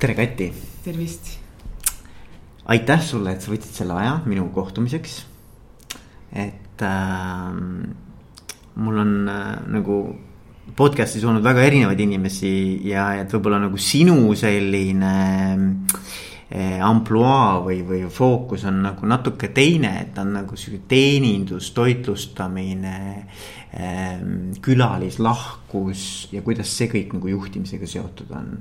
tere, Kati. tervist. aitäh sulle, et sa võtsid selle aja minu kohtumiseks. et äh, mul on äh, nagu podcast'is olnud väga erinevaid inimesi ja et võib-olla nagu sinu selline äh, ampluaa või, või fookus on nagu natuke teine, et on nagu sihuke teenindus, toitlustamine äh,. külalislahkus ja kuidas see kõik nagu juhtimisega seotud on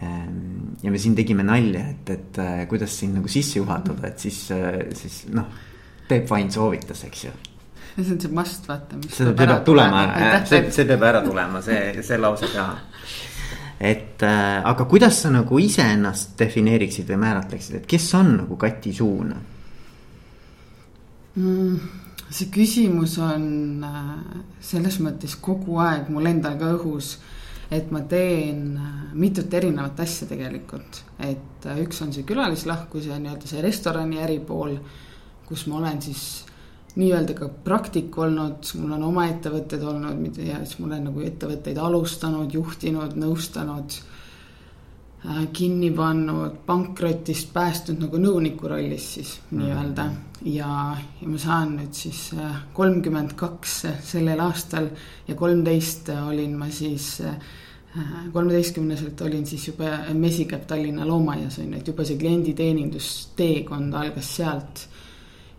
ja me siin tegime nalja, et, et äh, kuidas siin nagu sisse juhatada, et siis, äh, siis noh, Peep Vain soovitas, eks ju. see on see must vaata. see peab tulema, see, see peab ära tulema, see, see lause ka. et äh, aga kuidas sa nagu iseennast defineeriksid või määratleksid, et kes on nagu Kati Suun mm,? see küsimus on äh, selles mõttes kogu aeg mul endal ka õhus et ma teen äh, mitut erinevat asja tegelikult, et äh, üks on see külalislahkus ja nii-öelda see restorani äripool, kus ma olen siis nii-öelda ka praktik olnud, mul on oma ettevõtted olnud ja siis ma olen nagu ettevõtteid alustanud, juhtinud, nõustanud äh, kinni pannud, pankrotist päästnud nagu nõuniku rollis siis mm. nii-öelda. ja, ja ma saan nüüd siis kolmkümmend kaks sellel aastal ja kolmteist olin ma siis kolmeteistkümneselt olin siis juba Mesikäpp Tallinna loomaaias on ju, et juba see klienditeenindusteekond algas sealt.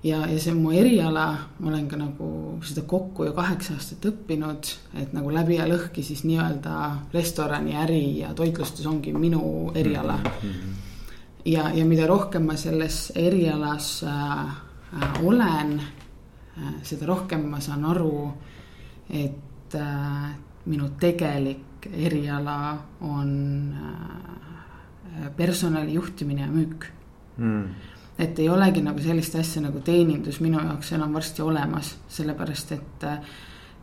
ja, ja see on mu eriala, ma olen ka nagu seda kokku ju kaheksa aastat õppinud, et nagu läbi ja lõhki siis nii-öelda restorani äri ja toitlustus ongi minu eriala mm. -hmm. ja, ja mida rohkem ma selles erialas äh, olen äh,, seda rohkem ma saan aru, et äh, minu tegelik eriala on äh, personali juhtimine ja müük mm.. et ei olegi nagu sellist asja nagu teenindus minu jaoks enam varsti olemas, sellepärast et.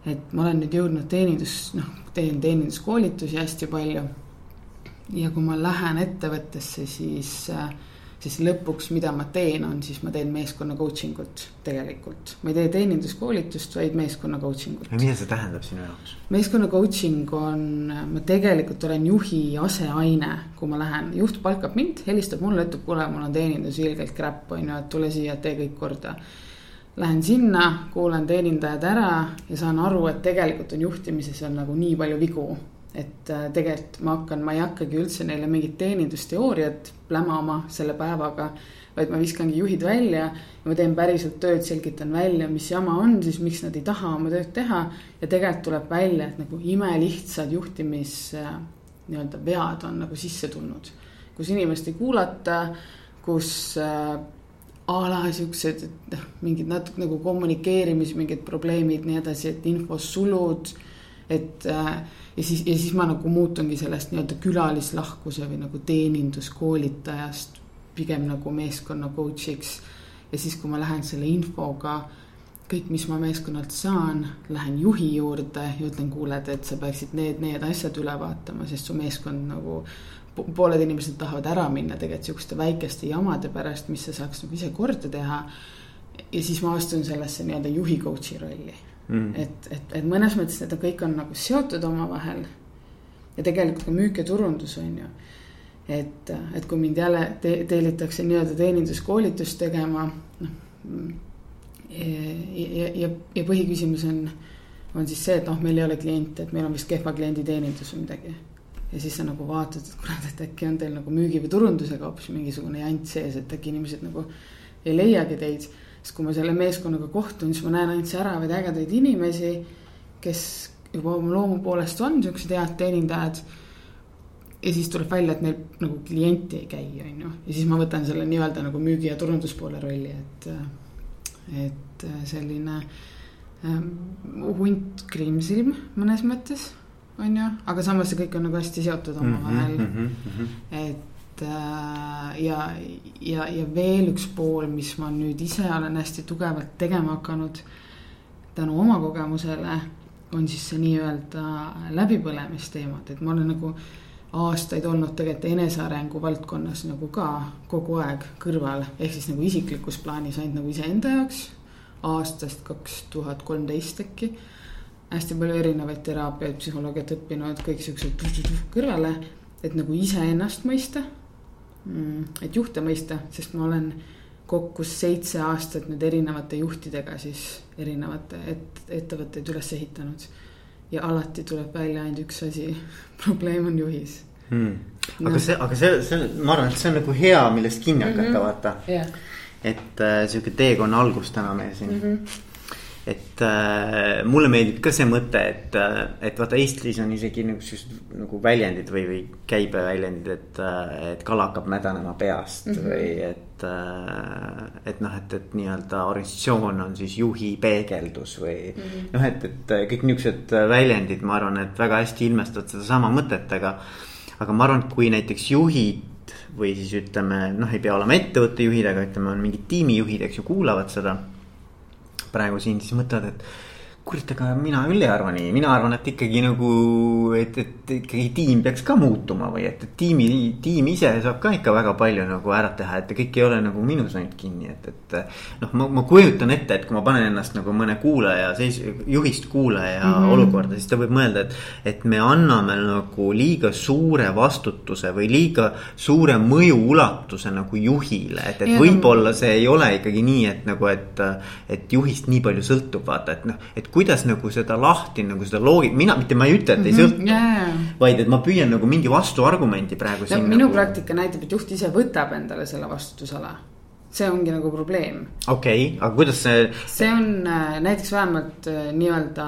et ma olen nüüd jõudnud teenindus, noh, teen teeninduskoolitusi hästi palju. ja kui ma lähen ettevõttesse, siis äh, siis lõpuks, mida ma teen, on siis ma teen meeskonna coaching ut tegelikult. ma ei tee teeninduskoolitust, vaid meeskonna coaching ut. mida see tähendab sinu jaoks? meeskonna coaching on, ma tegelikult olen juhi aseaine, kui ma lähen, juht palkab mind, helistab mulle, ütleb, kuule, mul on teenindus ilgelt crap, on ju, et tule siia, tee kõik korda. Lähen sinna, kuulan teenindajad ära ja saan aru, et tegelikult on juhtimises on nagu nii palju vigu et äh, tegelikult ma hakkan, ma ei hakkagi üldse neile mingit teenindusteooriat plämama selle päevaga. vaid ma viskangi juhid välja ja ma teen päriselt tööd, selgitan välja, mis jama on siis, miks nad ei taha oma tööd teha. ja tegelikult tuleb välja, et nagu imelihtsad juhtimis äh, nii-öelda vead on nagu sisse tulnud. kus inimest ei kuulata, kus äh, a la siuksed, et noh, mingid natuke nagu kommunikeerimis mingid probleemid, nii edasi, et infosulud, et äh, ja siis, ja siis ma nagu muutungi sellest nii-öelda külalislahkuse või nagu teeninduskoolitajast pigem nagu meeskonna coach'iks. ja siis, kui ma lähen selle infoga, kõik, mis ma meeskonnalt saan, lähen juhi juurde ja ütlen, kuule, et sa peaksid need, need asjad üle vaatama, sest su meeskond nagu pooled inimesed tahavad ära minna tegelikult sihukeste väikeste jamade pärast, mis sa saaks nagu ise korda teha. ja siis ma astun sellesse nii-öelda juhi coach'i rolli mm.. et, et, et mõnes mõttes need kõik on nagu seotud omavahel. ja tegelikult ka müük ja turundus on ju. et, et kui mind jälle te, tellitakse nii-öelda teeninduskoolitust tegema, noh. ja, ja, ja põhiküsimus on, on siis see, et noh, meil ei ole kliente, et meil on vist kehva klienditeenindus või midagi ja siis sa nagu vaatad, et kurat, et äkki on teil nagu müügi või turundusega hoopis mingisugune jant sees, et äkki inimesed nagu ei leiagi teid siis kui ma selle meeskonnaga kohtun, siis ma näen ainult säravaid ägedaid inimesi, kes juba oma loomu poolest on siuksed head teenindajad. ja siis tuleb välja, et neil nagu klienti ei käi, on ju, ja siis ma võtan selle nii-öelda nagu müügi ja turunduspoole rolli, et, et selline ähm, hunt kriimsilm mõnes mõttes on ju, aga samas see kõik on nagu hästi seotud omavahel mm. -hmm, mm -hmm. et Äh, ja, ja, ja veel üks pool, mis ma nüüd ise olen hästi tugevalt tegema hakanud tänu oma kogemusele, on siis see nii-öelda läbipõlemisteemad, et ma olen nagu aastaid olnud tegelikult enesearengu valdkonnas nagu ka kogu aeg kõrval, ehk siis nagu isiklikus plaanis ainult nagu iseenda jaoks. aastast kaks tuhat kolmteist äkki. hästi palju erinevaid teraapiaid, psühholoogiat õppinud, kõik siuksed kõrvale et nagu iseennast mõista. Et juhte mõista, sest ma olen kokku seitse aastat nüüd erinevate juhtidega siis erinevate et, ettevõtteid üles ehitanud. ja alati tuleb välja ainult üks asi, probleem on juhis hmm.. aga no. see, aga see, see, ma arvan, et see on nagu hea, millest kinni hakata mm -hmm. vaata yeah.. et äh, sihuke teekonna algus täna meil siin mm. -hmm et äh, mulle meeldib ka see mõte, et, äh, et vaata Eestis on isegi niisugused nagu väljendid või, või käibeväljendid, et, äh, et kala hakkab mädanema peast mm -hmm. või et. Äh, et noh, et, et nii-öelda organisatsioon on siis juhi peegeldus või mm -hmm. noh, et, et kõik niisugused väljendid, ma arvan, et väga hästi ilmestavad sedasama mõtet, aga. aga ma arvan, et kui näiteks juhid või siis ütleme, noh, ei pea olema ettevõtte juhid, aga ütleme, on mingid tiimijuhid, eks ju, kuulavad seda praegu siin, siis mõtlevad, et kurat, aga mina küll ei arva nii, mina arvan, et ikkagi nagu, et, et ikkagi tiim peaks ka muutuma või et, et tiimi, tiim ise saab ka ikka väga palju nagu ära teha, et kõik ei ole nagu minus ainult kinni, et, et. noh, ma, ma kujutan ette, et kui ma panen ennast nagu mõne kuulaja seis-, juhist kuulaja mm -hmm. olukorda, siis ta võib mõelda, et. et me anname nagu liiga suure vastutuse või liiga suure mõjuulatuse nagu juhile, et, et võib-olla see ei ole ikkagi nii, et nagu, et. et juhist nii palju sõltub, vaata, et noh, et kuidas nagu seda lahti nagu seda loogit-, mina mitte ma ei ütle, et ei mm -hmm, sõltu yeah.. vaid et ma püüan nagu mingi vastuargumendi praegu no,. minu nagu... praktika näitab, et juht ise võtab endale selle vastutusala see ongi nagu probleem. okei okay,, aga kuidas see. see on äh, näiteks vähemalt äh, nii-öelda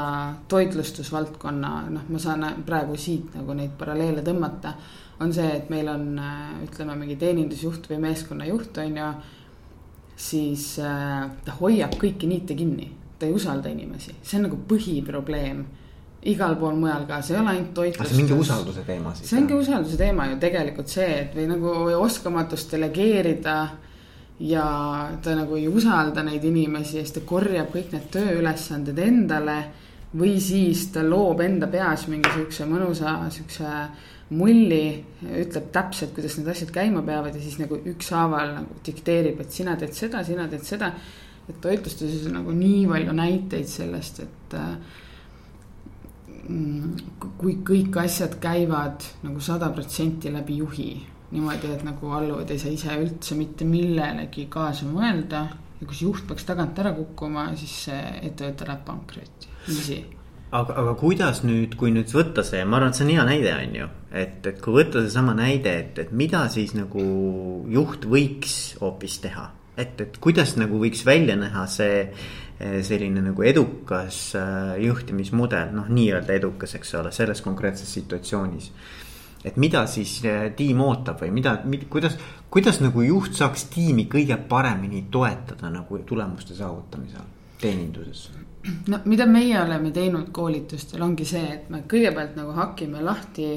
toitlustusvaldkonna, noh, ma saan praegu siit nagu neid paralleele tõmmata. on see, et meil on, äh, ütleme mingi teenindusjuht või meeskonnajuht on ju. siis ta hoiab kõiki niite kinni ta ei usalda inimesi, see on nagu põhiprobleem igal pool mujal ka, see ei ole ainult toitlustus. see on mingi usalduse teema siis. see ongi usalduse teema ju tegelikult see, et või nagu oskamatus delegeerida. ja ta nagu ei usalda neid inimesi ja siis ta korjab kõik need tööülesanded endale. või siis ta loob enda peas mingi siukse mõnusa siukse mulli, ütleb täpselt, kuidas need asjad käima peavad ja siis nagu ükshaaval nagu dikteerib, et sina teed seda, sina teed seda et toitlustuses on nagu nii palju näiteid sellest, et äh, kui kõik asjad käivad nagu sada protsenti läbi juhi. niimoodi, et nagu alluvad ei saa ise üldse mitte millelegi kaasa mõelda. ja kui see juht peaks tagant ära kukkuma, siis see ettevõte läheb pankrotti, easy aga, aga kuidas nüüd, kui nüüd võtta see, ma arvan, et see on hea näide, on ju. et, et kui võtta seesama näide, et, et mida siis nagu juht võiks hoopis teha et, et kuidas nagu võiks välja näha see eh, selline nagu edukas eh, juhtimismudel, noh, nii-öelda edukas, eks ole, selles konkreetses situatsioonis. et mida siis eh, tiim ootab või mida, mida, kuidas, kuidas nagu juht saaks tiimi kõige paremini toetada nagu tulemuste saavutamisel teeninduses? no mida meie oleme teinud koolitustel ongi see, et me kõigepealt nagu hakime lahti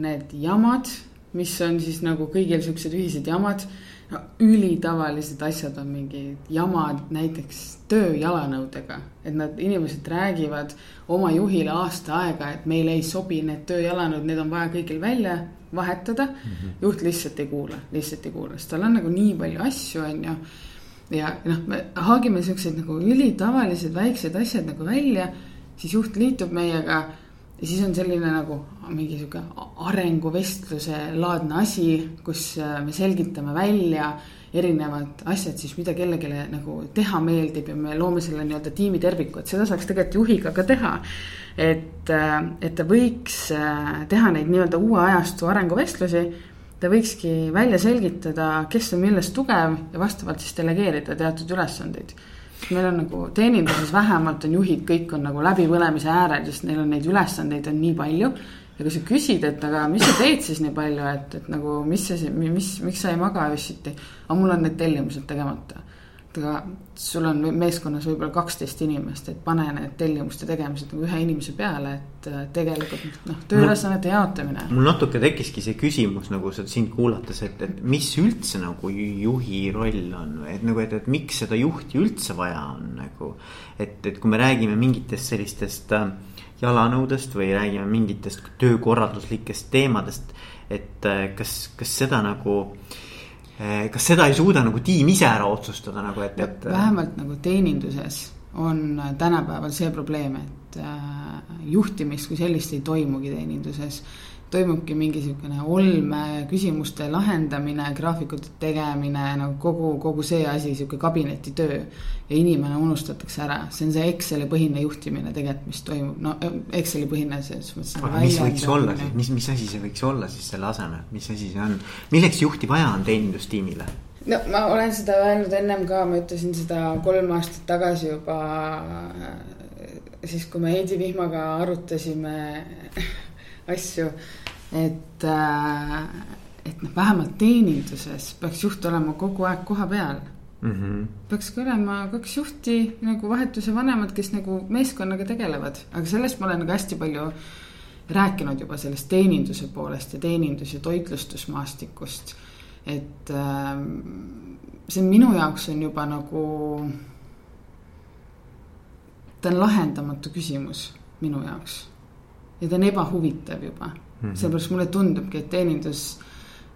need jamad, mis on siis nagu kõigil siuksed ühised jamad no ülitavalised asjad on mingid jamad näiteks tööjalanõudega. et nad, inimesed räägivad oma juhile aasta aega, et meile ei sobi need tööjalanõud, need on vaja kõigil välja vahetada mm. -hmm. juht lihtsalt ei kuula, lihtsalt ei kuula, sest tal on nagu nii palju asju, on ju. ja noh, me haagime siukseid nagu ülitavalised väiksed asjad nagu välja, siis juht liitub meiega ja siis on selline nagu mingi sihuke arenguvestluse laadne asi, kus äh, me selgitame välja erinevad asjad siis, mida kellelegi nagu teha meeldib ja me loome selle nii-öelda tiimi terviku, et seda saaks tegelikult juhiga ka teha. et, äh, et ta võiks äh, teha neid nii-öelda uue ajastu arenguvestlusi. ta võikski välja selgitada, kes on milles tugev ja vastavalt siis delegeerida teatud ülesandeid meil on nagu teeninduses vähemalt on juhid, kõik on nagu läbipõlemise äärel, sest neil on neid ülesandeid on nii palju. ja kui sa küsid, et aga mis sa teed siis nii palju, et, et nagu mis see, mis, miks sa ei maga öösiti. aga mul on need tellimused tegemata et aga sul on meeskonnas võib-olla kaksteist inimest, et pane need tellimuste tegemised nagu ühe inimese peale, et äh, tegelikult noh, tööülesannete jaotamine. mul natuke tekkiski see küsimus nagu sind kuulates, et, et mis üldse nagu juhi roll on et nagu, et, et miks seda juhti üldse vaja on nagu. et, et kui me räägime mingitest sellistest äh, jalanõudest või räägime mingitest töökorralduslikest teemadest, et äh, kas, kas seda nagu Eh, kas seda ei suuda nagu tiim ise ära otsustada nagu, et, et. vähemalt nagu teeninduses on tänapäeval see probleem, et äh, juhtimist kui sellist ei toimugi teeninduses. Toimubki mingi niisugune olme küsimuste lahendamine, graafikute tegemine, nagu kogu, kogu see asi, sihuke kabinetitöö. ja inimene unustatakse ära, see on see Exceli põhine juhtimine tegelikult, mis toimub, no Exceli põhine selles mõttes. aga mis võiks olla siis, mis, mis asi see võiks olla siis selle asemel, mis asi see on, milleks juhti vaja on teenindustiimile? no ma olen seda öelnud ennem ka, ma ütlesin seda kolm aastat tagasi juba. siis, kui me Heidi Vihmaga arutasime asju et, äh, et noh, vähemalt teeninduses peaks juht olema kogu aeg koha peal mm. -hmm. peaks ka olema kaks juhti nagu vahetuse vanemad, kes nagu meeskonnaga tegelevad, aga sellest ma olen nagu hästi palju rääkinud juba sellest teeninduse poolest ja teenindus- ja toitlustusmaastikust. et äh, see minu jaoks on juba nagu, ta on lahendamatu küsimus minu jaoks. Ja ta on ebahuvitav juba mm -hmm.. seepärast mulle tundubki, et teenindus,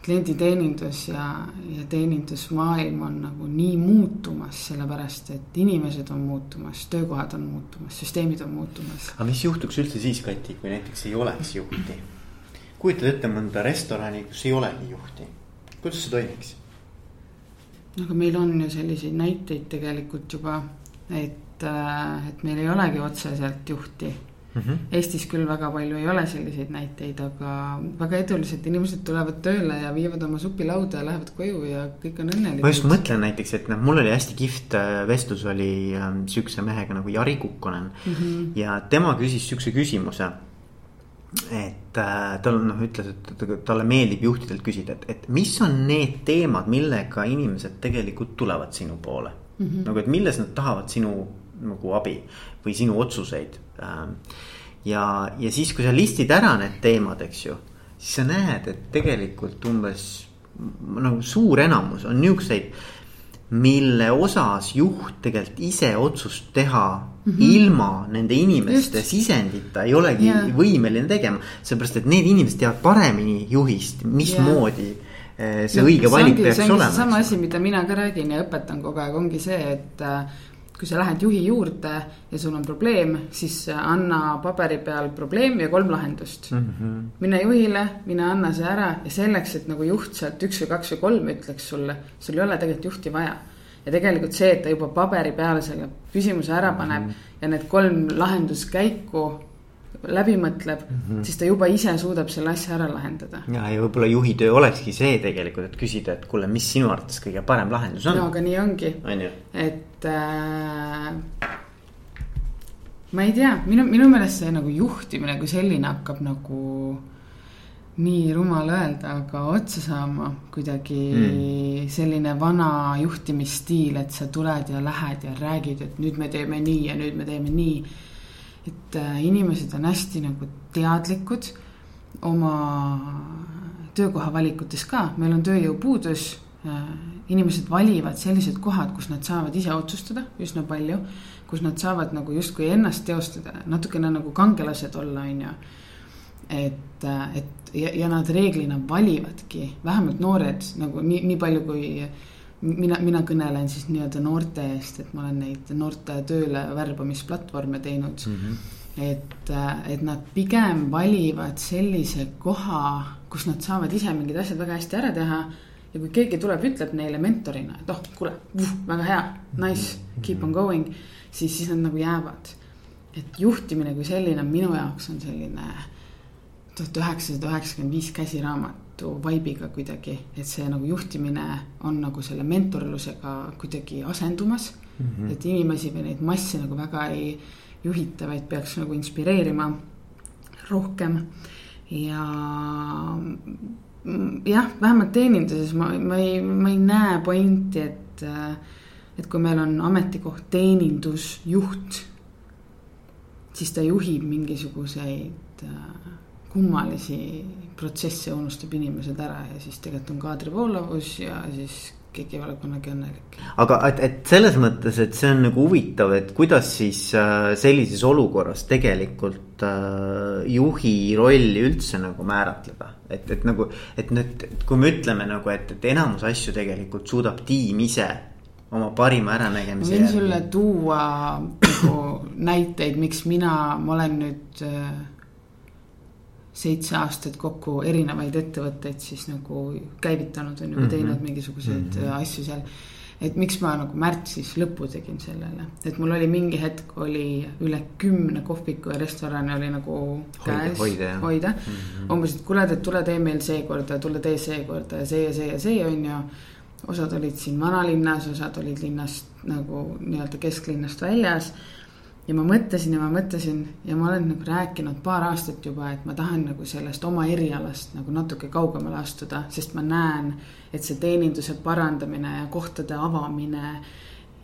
klienditeenindus ja, ja teenindusmaailm on nagu nii muutumas, sellepärast et inimesed on muutumas, töökohad on muutumas, süsteemid on muutumas. aga mis juhtuks üldse siis, Kati, kui näiteks ei oleks juhti? kujutad ette mõnda restorani, kus ei olegi juhti, kuidas see toimiks? aga meil on ju selliseid näiteid tegelikult juba, et, äh, et meil ei olegi otseselt juhti Mm -hmm. Eestis küll väga palju ei ole selliseid näiteid, aga väga edulised inimesed tulevad tööle ja viivad oma supilauda ja lähevad koju ja kõik on õnnelikud. ma just mõtlen näiteks, et noh, mul oli hästi kihvt äh, vestlus oli äh, sihukese mehega nagu Jari Kukkonen mm. -hmm. ja tema küsis sihukese küsimuse. et äh, tal noh, ütles, et talle meeldib juhtidelt küsida, et, et mis on need teemad, millega inimesed tegelikult tulevad sinu poole mm. -hmm. nagu, et milles nad tahavad sinu nagu abi või sinu otsuseid. Ähm, ja, ja siis, kui sa listid ära need teemad, eks ju, siis sa näed, et tegelikult umbes nagu suur enamus on niukseid, mille osas juht tegelikult ise otsust teha mm -hmm. ilma nende inimeste Just. sisendita ei olegi yeah. võimeline tegema. sellepärast, et need inimesed teavad paremini juhist, mismoodi yeah see õige valik peaks olema. sama asi, mida mina ka räägin ja õpetan kogu aeg, ongi see, et äh, kui sa lähed juhi juurde ja sul on probleem, siis anna paberi peal probleem ja kolm lahendust mm. -hmm. mine juhile, mine anna see ära ja selleks, et nagu juht sealt üks või kaks või kolm ütleks sulle, sul ei ole tegelikult juhti vaja. ja tegelikult see, et ta juba paberi peale selle küsimuse ära paneb mm -hmm. ja need kolm lahenduskäiku läbi mõtleb mm, -hmm. siis ta juba ise suudab selle asja ära lahendada. ja, ja võib-olla juhi töö olekski see tegelikult, et küsida, et kuule, mis sinu arvates kõige parem lahendus on. no aga nii ongi, on et äh, ma ei tea, minu, minu meelest see nagu juhtimine kui selline hakkab nagu nii rumal öelda, aga otsa saama kuidagi mm. selline vana juhtimisstiil, et sa tuled ja lähed ja räägid, et nüüd me teeme nii ja nüüd me teeme nii et äh, inimesed on hästi nagu teadlikud oma töökoha valikutes ka, meil on tööjõupuudus. Äh, inimesed valivad sellised kohad, kus nad saavad ise otsustada üsna palju, kus nad saavad nagu justkui ennast teostada, natukene nagu kangelased olla, on ju. et, äh, et ja, ja nad reeglina valivadki, vähemalt noored nagu nii, nii palju kui mina, mina kõnelen siis nii-öelda noorte eest, et ma olen neid noorte tööle värbamisplatvorme teinud mm. -hmm. et, et nad pigem valivad sellise koha, kus nad saavad ise mingid asjad väga hästi ära teha. ja kui keegi tuleb, ütleb neile mentorina, et oh, kuule, väga hea, nice, keep on going, siis, siis nad nagu jäävad. et juhtimine kui selline minu jaoks on selline tuhat üheksasada üheksakümmend viis käsiraamat raamatu vibe'iga kuidagi, et see nagu juhtimine on nagu selle mentorlusega kuidagi asendumas mm. -hmm. et inimesi või neid masse nagu väga ei juhita, vaid peaks nagu inspireerima rohkem. ja jah, vähemalt teeninduses ma, ma ei, ma ei näe pointi, et, et kui meil on ametikoht teenindusjuht, siis ta juhib mingisuguseid kummalisi protsesse unustab inimesed ära ja siis tegelikult on kaadrivoolavus ja siis keegi ei ole kunagi õnnelik. aga et, et selles mõttes, et see on nagu huvitav, et kuidas siis äh, sellises olukorras tegelikult äh, juhi rolli üldse nagu määratleda. et, et nagu, et nüüd, kui me ütleme nagu, et, et enamus asju tegelikult suudab tiim ise oma parima äranägemise. ma võin sulle tuua nagu näiteid, miks mina, ma olen nüüd äh, seitse aastat kokku erinevaid ettevõtteid siis nagu käivitanud on ju, või Mhm. teinud mingisuguseid Mhm. äh, asju seal. et miks ma nagu märtsis lõpu tegin sellele, et mul oli mingi hetk oli üle kümne kohviku ja restorani oli nagu Hoida- käes hoida, jah. hoida. Mhm. umbes, et kuule, et tule tee meil seekorda, tule tee seekorda ja see ja see ja see on ju. osad olid siin vanalinnas, osad olid linnast nagu nii-öelda kesklinnast väljas ja ma mõtlesin ja ma mõtlesin ja ma olen nagu rääkinud paar aastat juba, et ma tahan nagu sellest oma erialast nagu natuke kaugemale astuda, sest ma näen, et see teeninduse parandamine ja kohtade avamine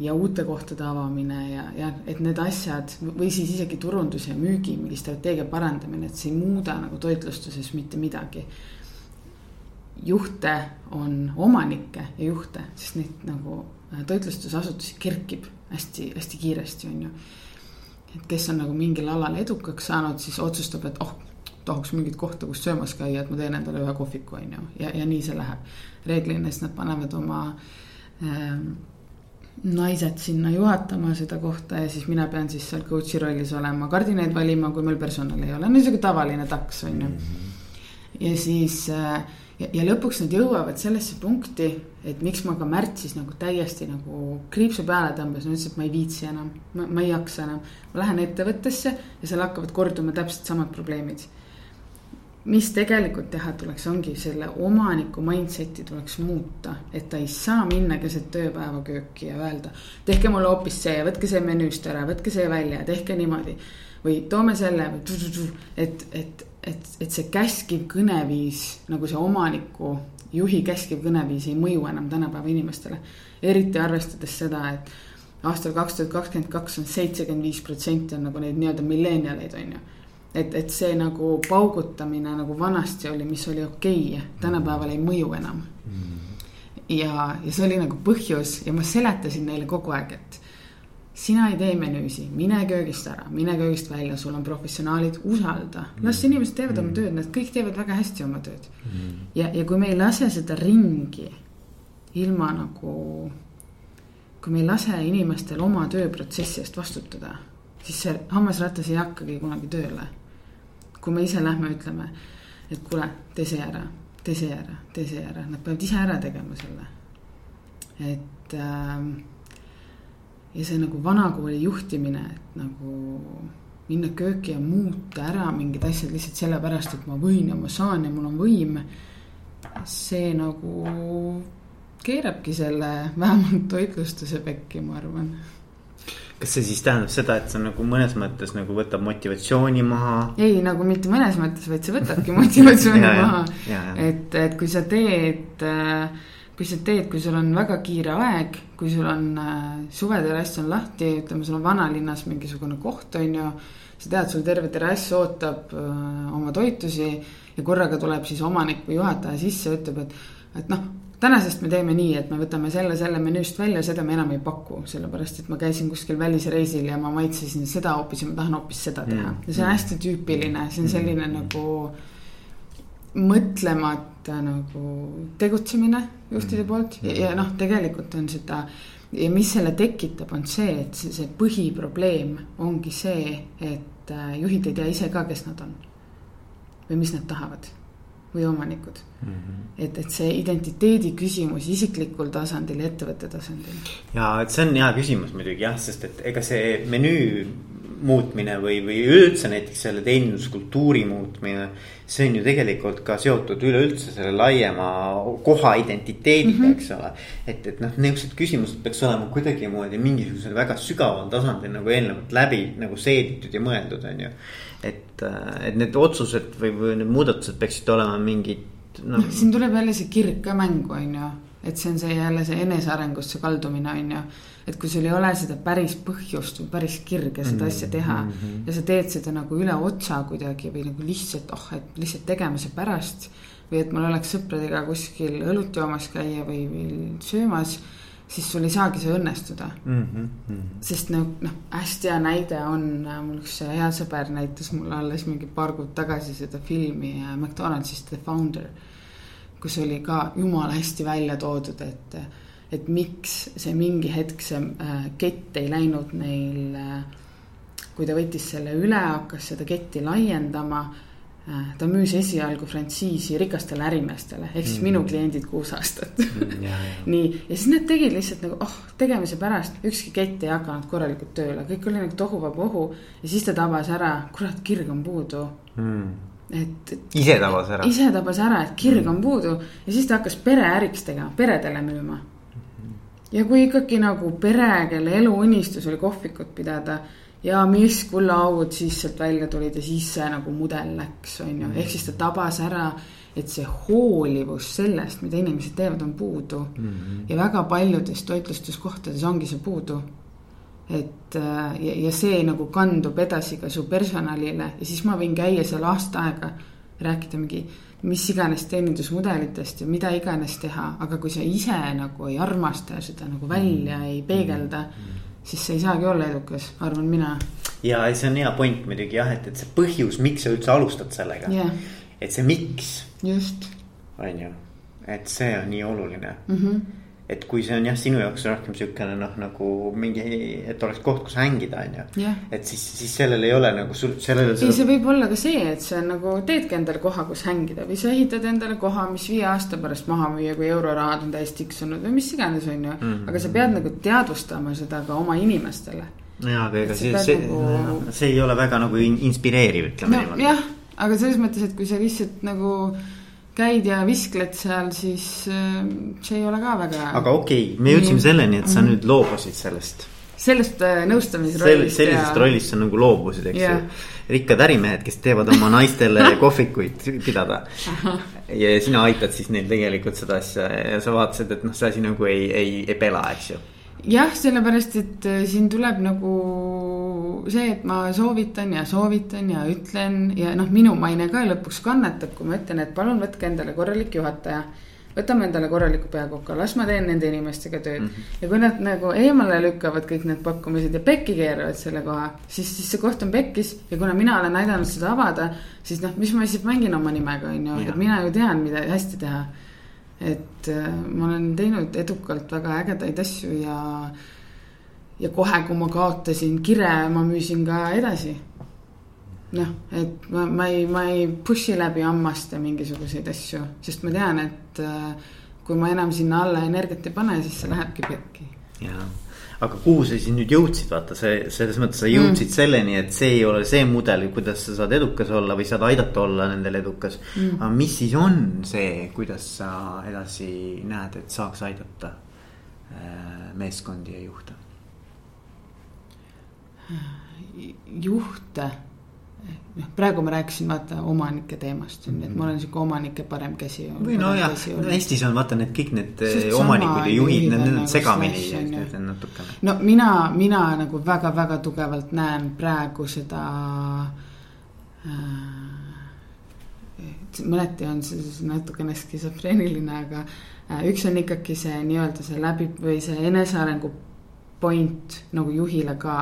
ja uute kohtade avamine ja, ja et need asjad või siis isegi turundus ja müügi mingi strateegia parandamine, et see ei muuda nagu toitlustuses mitte midagi. juhte on omanikke ja juhte, sest neid nagu toitlustusasutusi kerkib hästi-hästi kiiresti, on ju et kes on nagu mingil alal edukaks saanud, siis otsustab, et oh, tahaks mingit kohta, kus söömas käia, et ma teen endale ühe kohviku, on ju, ja, ja nii see läheb. reeglina siis nad panevad oma ähm, naised sinna juhatama seda kohta ja siis mina pean siis seal coach'i rollis olema, kardineid valima, kui meil personali ei ole, no sihuke tavaline taks, on ju. ja siis äh, ja, ja lõpuks nad jõuavad sellesse punkti, et miks ma ka märtsis nagu täiesti nagu kriipsu peale tõmbasin, ütlesin, et ma ei viitsi enam, ma, ei jaksa enam. ma lähen ettevõttesse ja seal hakkavad korduma täpselt samad probleemid. mis tegelikult teha tuleks, ongi selle omaniku mindset'i tuleks muuta, et ta ei saa minna keset tööpäeva kööki ja öelda. tehke mulle hoopis see, võtke see menüüst ära, võtke see välja, tehke niimoodi. või toome selle, et, et et, et see käskiv kõneviis nagu see omaniku, juhi käskiv kõneviis ei mõju enam tänapäeva inimestele. eriti arvestades seda, et aastal kaks tuhat kakskümmend kaks on seitsekümmend viis protsenti on nagu neid nii-öelda millennialeid, on ju. et, et see nagu paugutamine nagu vanasti oli, mis oli okei okay,, tänapäeval ei mõju enam. ja, ja see oli nagu põhjus ja ma seletasin neile kogu aeg, et sina ei tee menüüsi, mine köögist ära, mine köögist välja, sul on professionaalid, usalda. las inimesed teevad oma tööd, nad kõik teevad väga hästi oma tööd. ja, ja kui me ei lase seda ringi ilma nagu, kui me ei lase inimestel oma tööprotsessi eest vastutada, siis see hammasratas ei hakkagi kunagi tööle. kui me ise lähme, ütleme, et kuule, tee see ära, tee see ära, tee see ära, nad peavad ise ära tegema selle. et äh, ja see nagu vanakooli juhtimine, et nagu minna kööki ja muuta ära mingid asjad lihtsalt sellepärast, et ma võin ja ma saan ja mul on võim. see nagu keerabki selle vähemalt toitlustuse pekki, ma arvan. kas see siis tähendab seda, et see nagu mõnes mõttes nagu võtab motivatsiooni maha? ei, nagu mitte mõnes mõttes, vaid see võtabki motivatsiooni Ja, maha. et, et kui sa teed äh, kui sa teed, kui sul on väga kiire aeg, kui sul on äh, suveterrass on lahti, ütleme, sul on vanalinnas mingisugune koht, on ju. sa tead, sul terve terrass ootab äh, oma toitusi ja korraga tuleb siis omanik või juhataja sisse ütleb, et, et noh. tänasest me teeme nii, et me võtame selle, selle menüüst välja, seda me enam ei paku, sellepärast et ma käisin kuskil välisreisil ja ma maitsesin seda hoopis ja ma tahan hoopis seda teha Mm. ja see on hästi tüüpiline, see on selline mm. nagu mõtlemata nagu tegutsemine juhtide poolt ja, ja noh, tegelikult on seda. ja mis selle tekitab, on see, et see, see põhiprobleem ongi see, et äh, juhid ei tea ise ka, kes nad on. või mis nad tahavad või omanikud mm. -hmm. et, et see identiteedi küsimus isiklikul tasandil ja ettevõtte tasandil. ja et see on hea küsimus muidugi jah, sest et ega see menüü muutmine või, või üleüldse näiteks selle teeninduskultuuri muutmine. See on ju tegelikult ka seotud üleüldse selle laiema koha identiteediga mm, -hmm. eks ole. et, et noh, niisugused küsimused peaks olema kuidagimoodi mingisugusel väga sügaval tasandil nagu eelnevalt läbi nagu seeditud ja mõeldud, on ju. et, et need otsused või, või need muudatused peaksid olema mingid no.. noh, siin tuleb jälle see kirg ka mängu, on ju et see on see jälle see enesearengusse kaldumine on ju. Et kui sul ei ole seda päris põhjust või päris kirge seda asja teha mm. -hmm. ja sa teed seda nagu üle otsa kuidagi või nagu lihtsalt, oh, et lihtsalt tegemise pärast. või et mul oleks sõpradega kuskil õlut joomas käia või, või söömas. siis sul ei saagi see õnnestuda mm. -hmm. sest noh, noh hästi hea näide on, mul üks hea sõber näitas mulle alles mingi paar kuud tagasi seda filmi McDonaldsist The Founder kus oli ka jumala hästi välja toodud, et, et miks see mingi hetk see äh, kett ei läinud neil äh,. kui ta võttis selle üle, hakkas seda ketti laiendama äh, ta müüs esialgu frantsiisi rikastele ärimeestele ehk siis mm. minu kliendid kuus aastat mm,. nii, ja siis nad tegid lihtsalt nagu oh, tegemise pärast, ükski kett ei hakanud korralikult tööle, kõik oli nagu tohuvabohu. ja siis ta tabas ära, kurat, kirg on puudu mm et, et. ise tabas ära. ise tabas ära, et kirg on puudu ja siis ta hakkas pereäriks tegema, peredele müüma. Ja kui ikkagi nagu pere, kelle eluunistus oli kohvikut pidada ja mis kullaaugud siis sealt välja tulid ja siis see nagu mudel läks, on ju, ehk siis ta tabas ära et see hoolivus sellest, mida inimesed teevad, on puudu mm. -hmm. ja väga paljudes toitlustuskohtades ongi see puudu et äh, ja, ja see nagu kandub edasi ka su personalile ja siis ma võin käia seal aasta aega, rääkida mingi mis iganes teenindusmudelitest ja mida iganes teha, aga kui sa ise nagu ei armasta ja seda nagu välja ei peegelda, siis sa ei saagi olla edukas, arvan mina. ja see on hea point muidugi jah, et, et see põhjus, miks sa üldse alustad sellega yeah., et see miks. just. on ju, et see on nii oluline mm. -hmm et kui see on jah, sinu jaoks rohkem siukene noh, nagu mingi, et oleks koht, kus hängida, on ju. et siis, siis sellel ei ole nagu sul, sellel. ei, see võib olla ka see, et sa nagu teedki endale koha, kus hängida või sa ehitad endale koha, mis viie aasta pärast maha müüa, kui eurorahad on täis tiksunud või mis iganes, on ju. -hmm. aga sa pead nagu teadvustama seda ka oma inimestele. jaa, aga ega see, see, nagu... see ei ole väga nagu inspireeriv, ütleme no, niimoodi. jah, aga selles mõttes, et kui sa lihtsalt nagu käid ja viskled seal, siis äh, see ei ole ka väga. aga okei okay,, me jõudsime selleni, et sa mm. nüüd loobusid sellest. sellest äh, nõustamisrollist. sellisest ja... rollist sa nagu loobusid, eks ju. rikkad ärimehed, kes teevad oma naistele kohvikuid pidada. ja sina aitad siis neil tegelikult seda asja ja sa vaatasid, et noh, see asi nagu ei, ei, ei pela, eks ju jah, sellepärast, et äh, siin tuleb nagu see, et ma soovitan ja soovitan ja ütlen ja noh, minu maine ka lõpuks kannatab, kui ma ütlen, et palun võtke endale korralik juhataja. võtame endale korraliku peakoka, las ma teen nende inimestega tööd mm. -hmm. ja kui nad nagu eemale lükkavad kõik need pakkumised ja pekki keeravad selle koha, siis, siis see koht on pekkis. ja kuna mina olen aidanud seda avada, siis noh, mis ma siis mängin oma nimega, on ju, mina ju tean, mida hästi teha et äh, ma olen teinud edukalt väga ägedaid asju ja, ja kohe, kui ma kaotasin kire, ma müüsin ka edasi. noh, et ma, ma ei, ma ei push'i läbi hammaste mingisuguseid asju, sest ma tean, et äh, kui ma enam sinna alla energiat ei pane, siis see lähebki pekki. jaa aga kuhu sa siis nüüd jõudsid, vaata see, selles mõttes sa jõudsid mm. selleni, et see ei ole see mudel, kuidas sa saad edukas olla või saad aidata olla nendel edukas mm.. aga mis siis on see, kuidas sa edasi näed, et saaks aidata äh, meeskondi ja juhte? juhte noh, praegu ma rääkisin vaata omanike teemast, et ma olen sihuke omanike parem käsi. või nojah, Eestis on vaata need kõik need Sest eh, omanikud ja juhid, need on nagu segamini natukene. no mina, mina nagu väga-väga tugevalt näen praegu seda äh,. mõneti on see natukene skisofreeniline, aga äh, üks on ikkagi see nii-öelda see läbi või see enesearengu point nagu juhile ka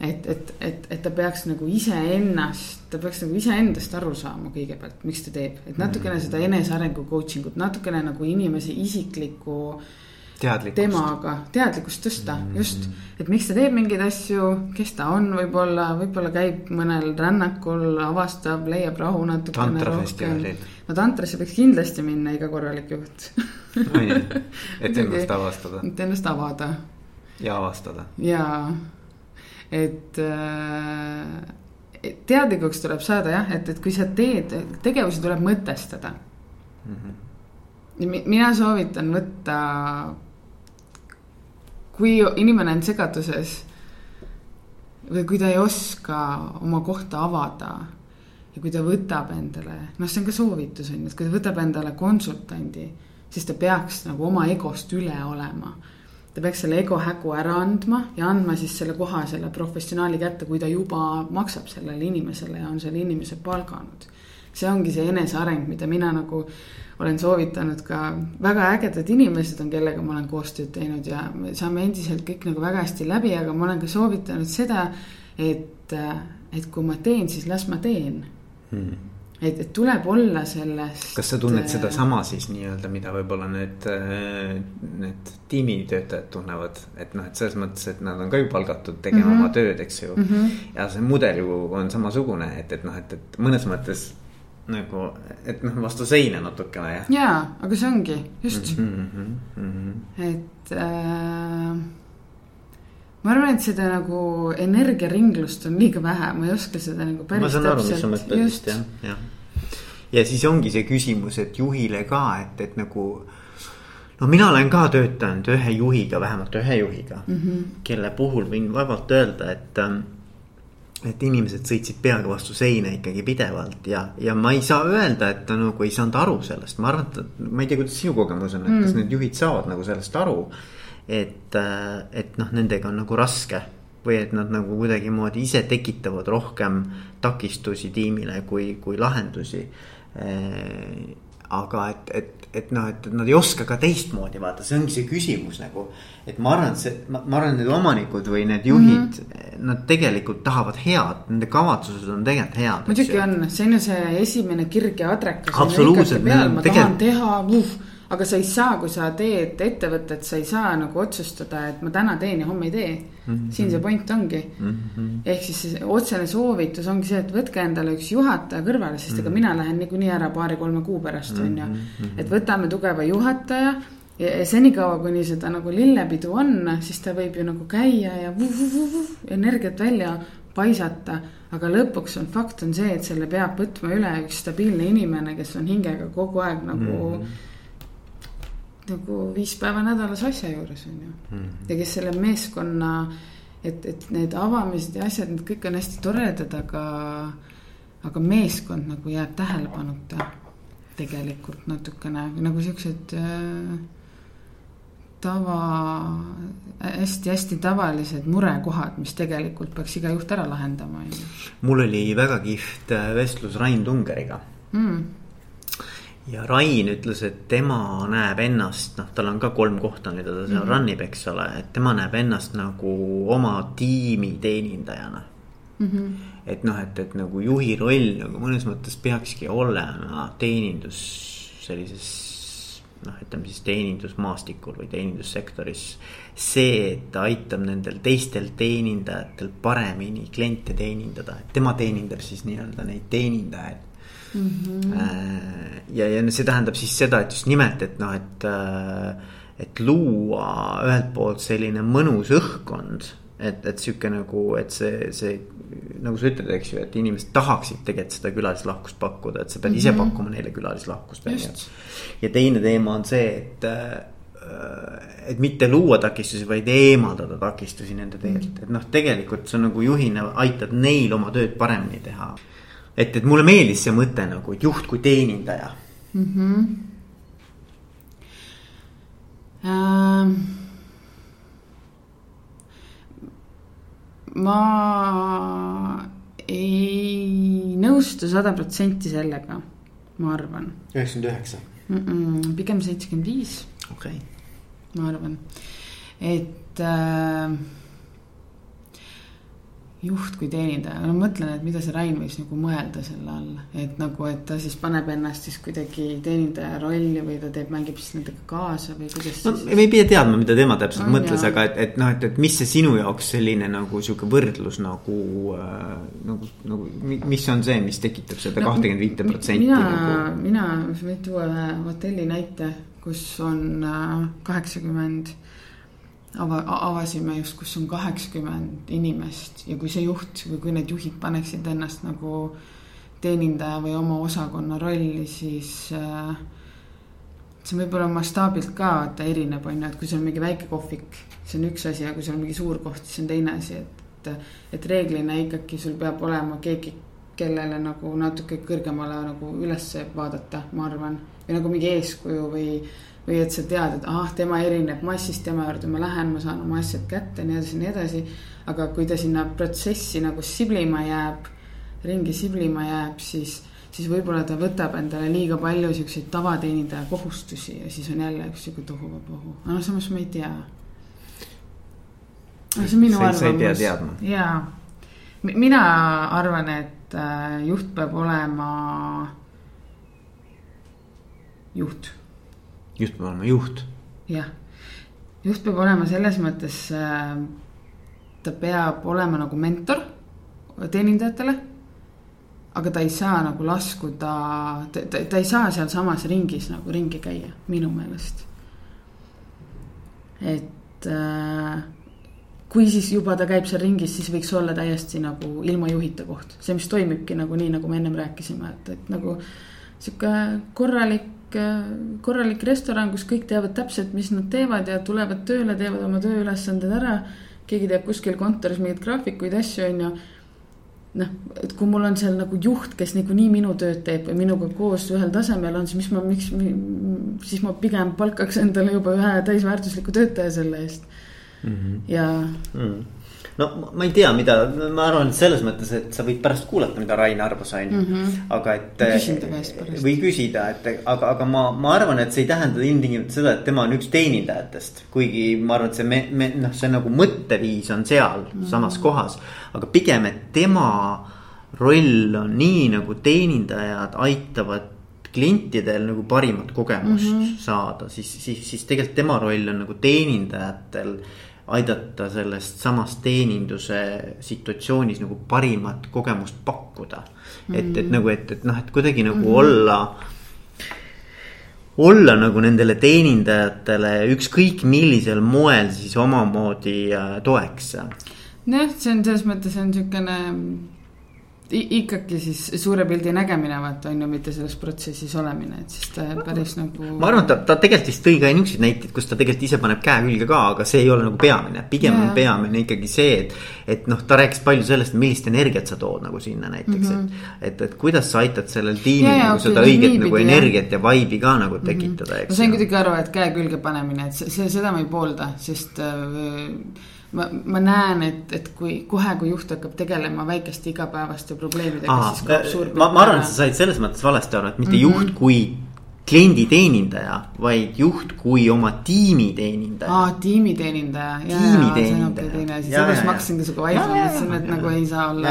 et, et, et, et ta peaks nagu iseennast, ta peaks nagu iseendast aru saama kõigepealt, miks ta teeb, et natukene mm. seda enesearengu coaching ut, natukene nagu inimese isiklikku. temaga teadlikkust tõsta mm, -hmm. just, et miks ta teeb mingeid asju, kes ta on, võib-olla, võib-olla käib mõnel rännakul, avastab, leiab rahu natukene rohkem. no tantrasse peaks kindlasti minna iga korralik juht et ennast avastada. et ennast avada. ja avastada. jaa et teadlikuks tuleb saada jah, et, et kui sa teed, tegevusi tuleb mõtestada mm. -hmm. mina soovitan võtta, kui inimene on segaduses või kui ta ei oska oma kohta avada ja kui ta võtab endale, noh, see on ka soovitus on ju, et kui ta võtab endale konsultandi, siis ta peaks nagu oma egost üle olema ta peaks selle ego hägu ära andma ja andma siis selle koha selle professionaali kätte, kui ta juba maksab sellele inimesele ja on selle inimese palganud. see ongi see eneseareng, mida mina nagu olen soovitanud ka, väga ägedad inimesed on, kellega ma olen koostööd teinud ja me saame endiselt kõik nagu väga hästi läbi, aga ma olen ka soovitanud seda, et, et kui ma teen, siis las ma teen hmm et, et tuleb olla sellest. kas sa tunned äh, sedasama siis nii-öelda, mida võib-olla need, äh, need tiimitöötajad tunnevad, et noh, et selles mõttes, et nad on ka ju palgatud tegema mm -hmm. oma tööd, eks ju mm. -hmm. ja see mudel ju on samasugune, et, et noh, et, et mõnes mõttes nagu, et noh, vastu seina natukene ja. jaa, aga see ongi, just mm. -hmm, mm -hmm. et äh, ma arvan, et seda nagu energiaringlust on liiga vähe, ma ei oska seda nagu päris vist jah, jah. ja siis ongi see küsimus, et juhile ka, et, et nagu no mina olen ka töötanud ühe juhiga, vähemalt ühe juhiga mm, -hmm. kelle puhul võin vabalt öelda, et ähm, et inimesed sõitsid peaga vastu seina ikkagi pidevalt ja, ja ma ei saa öelda, et ta nagu ei saanud aru sellest, ma arvan, et ma ei tea, kuidas sinu kogemus on, et mm. kas need juhid saavad nagu sellest aru. Et, et noh, nendega on nagu raske või et nad nagu kuidagimoodi ise tekitavad rohkem takistusi tiimile kui, kui lahendusi aga et, et, et noh, et nad ei oska ka teistmoodi vaata, see ongi see küsimus nagu. et ma arvan, et see, ma, arvan, need omanikud või need juhid mm, -hmm. nad tegelikult tahavad head, nende kavatsused on tegelikult head. muidugi on, see on ju see esimene kirg ja adrekas. absoluutselt. ma tahan teha, aga sa ei saa, kui sa teed ettevõtet, sa ei saa nagu otsustada, et ma täna teen ja homme ei tee mm. -hmm. siin see point ongi mm. -hmm. ehk siis otsene soovitus ongi see, et võtke endale üks juhataja kõrvale, sest mm -hmm. ega mina lähen niikuinii ära paari-kolme kuu pärast on ju. Mhm. et võtame tugeva juhataja ja senikaua, kuni seda nagu lillepidu on, siis ta võib ju nagu käia ja vuh, vuh, vuh, energiat välja paisata. aga lõpuks on fakt on see, et selle peab võtma üle üks stabiilne inimene, kes on hingega kogu aeg nagu mm. -hmm nagu viis päeva nädalas asja juures on ju mm. -hmm. ja kes selle meeskonna, et, et need avamised ja asjad, need kõik on hästi toredad, aga, aga meeskond nagu jääb tähelepanuta tegelikult natukene nagu siuksed äh, tava hästi-hästi tavalised murekohad, mis tegelikult peaks iga juht ära lahendama, on ju. mul oli väga kihvt äh, vestlus Rain Tungeriga mm ja Rain ütles, et tema näeb ennast, noh, tal on ka kolm kohta, mida ta seal mm -hmm. run ib, eks ole, et tema näeb ennast nagu oma tiimi teenindajana mm. -hmm. et noh, et, et nagu juhi roll nagu mõnes mõttes peakski olema teenindus sellises noh, ütleme siis teenindusmaastikul või teenindussektoris. see, et ta aitab nendel teistel teenindajatel paremini kliente teenindada, et tema teenindab siis nii-öelda neid teenindajaid mm. -hmm. ja, ja see tähendab siis seda, et just nimelt, et noh, et, äh, et luua ühelt poolt selline mõnus õhkkond. et, et sihuke nagu, et see, see nagu sa ütled, eks ju, et inimesed tahaksid tegelikult seda külalislahkust pakkuda, et sa pead mm -hmm. ise mhm. pakkuma neile külalislahkust, on ju. ja teine teema on see, et äh, et mitte luua takistusi, vaid eemaldada takistusi nende teelt, mhm. et noh, tegelikult sa nagu juhina aitad neil oma tööd paremini teha et, et mulle meeldis see mõte nagu, et juht kui teenindaja mm. -hmm. Ähm, ma ei nõustu sada protsenti sellega, ma arvan. üheksakümmend üheksa. pigem seitsekümmend viis. okei okay.. ma arvan, et äh, juht kui teenindaja, no mõtlen, et mida see Rain võiks nagu mõelda selle all, et nagu, et ta siis paneb ennast siis kuidagi teenindaja rolli või ta teeb, mängib siis nendega kaasa või kuidas no, siis. me ei pea teadma, mida tema täpselt on, mõtles, aga et, et noh, et, et mis see sinu jaoks selline nagu sihuke võrdlus nagu äh,. nagu, nagu mis on see, mis tekitab seda kahtekümmet viite protsenti. mina nagu..., mina, võin tuua ühe hotelli näite, kus on äh, kaheksakümmend äh, ava-, avasime just, kus on kaheksakümmend inimest ja kui see juht või kui need juhid paneksid ennast nagu teenindaja või oma osakonna rolli, siis äh, see võib-olla mastaabilt ka vaata erineb, on ju, et kui sul on mingi väike kohvik, see on üks asi, aga kui sul on mingi suur koht, siis on teine asi, et. et reeglina ikkagi sul peab olema keegi, kellele nagu natuke kõrgemale nagu üles vaadata, ma arvan. või nagu mingi eeskuju või või et sa tead, et ahah, tema erineb massist, tema juurde ma lähen, ma saan oma asjad kätte, nii edasi, nii edasi. aga kui ta sinna protsessi nagu siblima jääb, ringi siblima jääb, siis, siis võib-olla ta võtab endale liiga palju siukseid tavateenindaja kohustusi ja siis on jälle üks sihuke tohuvabohu, aga noh, samas ma ei tea. see on minu arvamus. pea teadma. jaa, mina arvan, et äh, juht peab olema juht just peab olema juht. jah, juht peab olema selles mõttes äh,, ta peab olema nagu mentor teenindajatele aga ta ei saa nagu laskuda, ta, ta, ta ei saa sealsamas ringis nagu ringi käia, minu meelest. et äh, kui siis juba ta käib seal ringis, siis võiks olla täiesti nagu ilma juhita koht, see, mis toimibki nagu nii, nagu me ennem rääkisime, et, et nagu sihuke korralik, korralik restoran, kus kõik teavad täpselt, mis nad teevad ja tulevad tööle, teevad oma tööülesanded ära. keegi teeb kuskil kontoris mingeid graafikuid, asju, on ju noh, et kui mul on seal nagu juht, kes niikuinii minu tööd teeb ja minuga koos ühel tasemel on, siis mis ma, miks, siis ma pigem palkaks endale juba ühe täisväärtusliku töötaja selle eest mm. -hmm. ja mm. -hmm no ma ei tea, mida, ma arvan, et selles mõttes, et sa võid pärast kuulata, mida Rain arvas, on ju. Mhm. aga et. küsin ta käest pärast. või küsida, et aga, aga ma, ma arvan, et see ei tähenda ilmtingimata seda, et tema on üks teenindajatest. kuigi ma arvan, et see me, me noh, see nagu mõtteviis on seal mm -hmm. samas kohas. aga pigem, et tema roll on nii nagu teenindajad aitavad klientidel nagu parimat kogemust mm -hmm. saada, siis, siis, siis tegelikult tema roll on nagu teenindajatel aidata sellest samast teeninduse situatsioonis nagu parimat kogemust pakkuda mm. et, et nagu, et, et noh, et kuidagi nagu mm -hmm. olla olla nagu nendele teenindajatele ükskõik millisel moel siis omamoodi äh, toeks. nojah, see on selles mõttes on niisugune ikkagi siis suure pildi nägemine vaata on ju, mitte selles protsessis olemine, et siis ta päris nagu. ma arvan, et ta, ta tegelikult vist tõi ka niisuguseid näiteid, kus ta tegelikult ise paneb käe külge ka, aga see ei ole nagu peamine, pigem ja. on peamine ikkagi see, et. et noh, ta rääkis palju sellest, millist energiat sa tood nagu sinna näiteks mm, -hmm. et, et, et kuidas sa aitad sellel tiimil nagu okay, seda õiget nagu pidi, energiat ja, vibe'i ka nagu mhm. tekitada, eks. ma sain kuidagi aru, et käe külge panemine, et see, see, seda ma ei poolda, sest äh, ma, ma näen, et, et kui kohe, kui juht hakkab tegelema väikeste igapäevaste probleemidega, siis kaob suur. ma, ma arvan, et sa said selles mõttes valesti aru, et mitte mm -hmm. juht kui klienditeenindaja, vaid juht kui oma tiimiteenindaja. aa, tiimiteenindaja, ja, ja see on hoopis teine asi, sellepärast ma hakkasingi sinuga vaidlema, mõtlesin, et nagu ei saa olla.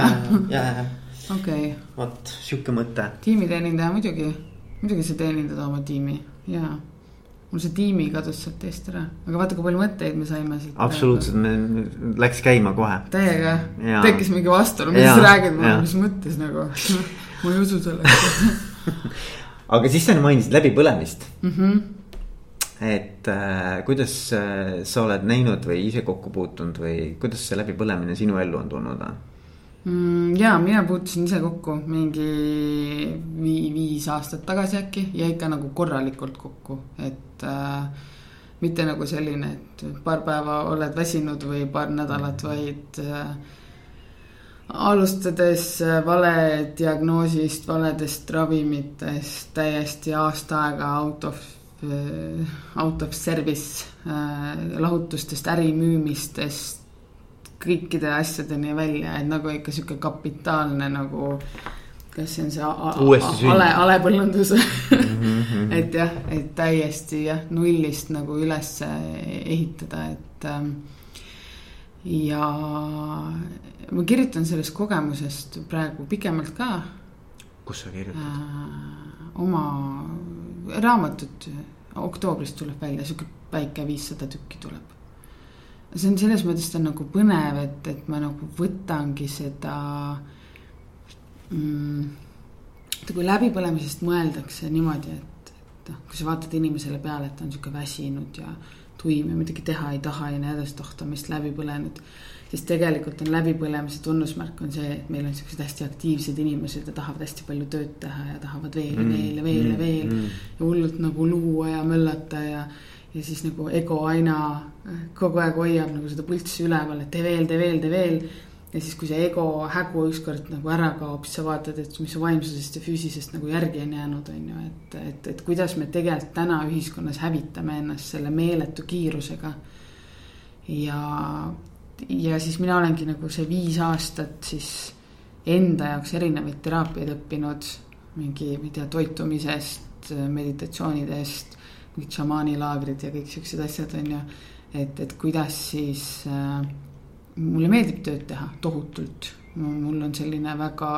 ja, ja, okei. vot sihuke mõte. tiimiteenindaja muidugi, muidugi sa teenindad oma tiimi, jaa mul see tiimi kadus sealt eest ära, aga vaata, kui palju mõtteid me saime siit. absoluutselt, me läks käima kohe. täiega, tekkis mingi vastuolu, mis sa räägid mulle, mis mõttes nagu ma ei usu sellesse aga siis sa mainisid läbipõlemist mm. -hmm. et äh, kuidas äh, sa oled näinud või ise kokku puutunud või kuidas see läbipõlemine sinu ellu on tulnud äh?? Mm,? ja mina puutusin ise kokku mingi vii, viis aastat tagasi äkki ja ikka nagu korralikult kokku, et äh, mitte nagu selline, et paar päeva oled väsinud või paar nädalat, vaid äh, alustades äh, vale diagnoosist, valedest ravimitest, täiesti aasta aega out of äh, out of service äh, lahutustest, ärimüümistest, kõikide asjadeni välja, et nagu ikka sihuke kapitaalne nagu. kas see on see ale, alepõllundus mm -hmm. et jah, et täiesti jah, nullist nagu üles ehitada, et ähm,. ja ma kirjutan sellest kogemusest praegu pikemalt ka. kus sa kirjutad äh,? oma raamatut oktoobris tuleb välja, sihuke väike viissada tükki tuleb see on selles mõttes ta on nagu põnev, et, et ma nagu võtangi seda mm,. kui läbipõlemisest mõeldakse niimoodi, et, et noh, kui sa vaatad inimesele peale, et ta on sihuke väsinud ja tuim ja midagi teha ei taha ja nii edasi, tohtamist läbi põlenud. siis tegelikult on läbipõlemise tunnusmärk on see, et meil on siuksed hästi aktiivsed inimesed ja tahavad hästi palju tööd teha ja tahavad veel ja mm, veel ja veel mm, ja veel mm. ja hullult nagu luua ja möllata ja ja siis nagu ego aina äh, kogu aeg hoiab nagu seda pulssi üleval, et tee veel, tee veel, tee veel. ja siis, kui see ego hägu ükskord nagu ära kaob, siis sa vaatad, et mis su vaimsusest ja füüsisest nagu järgi on jäänud, on ju, et, et, et kuidas me tegelikult täna ühiskonnas hävitame ennast selle meeletu kiirusega. ja, ja siis mina olengi nagu see viis aastat siis enda jaoks erinevaid teraapiaid õppinud. mingi, ma ei tea, toitumisest, meditatsioonidest mingid šamaanilaagrid ja kõik siuksed asjad on ju. et, et kuidas siis äh,, mulle meeldib tööd teha tohutult, mul on selline väga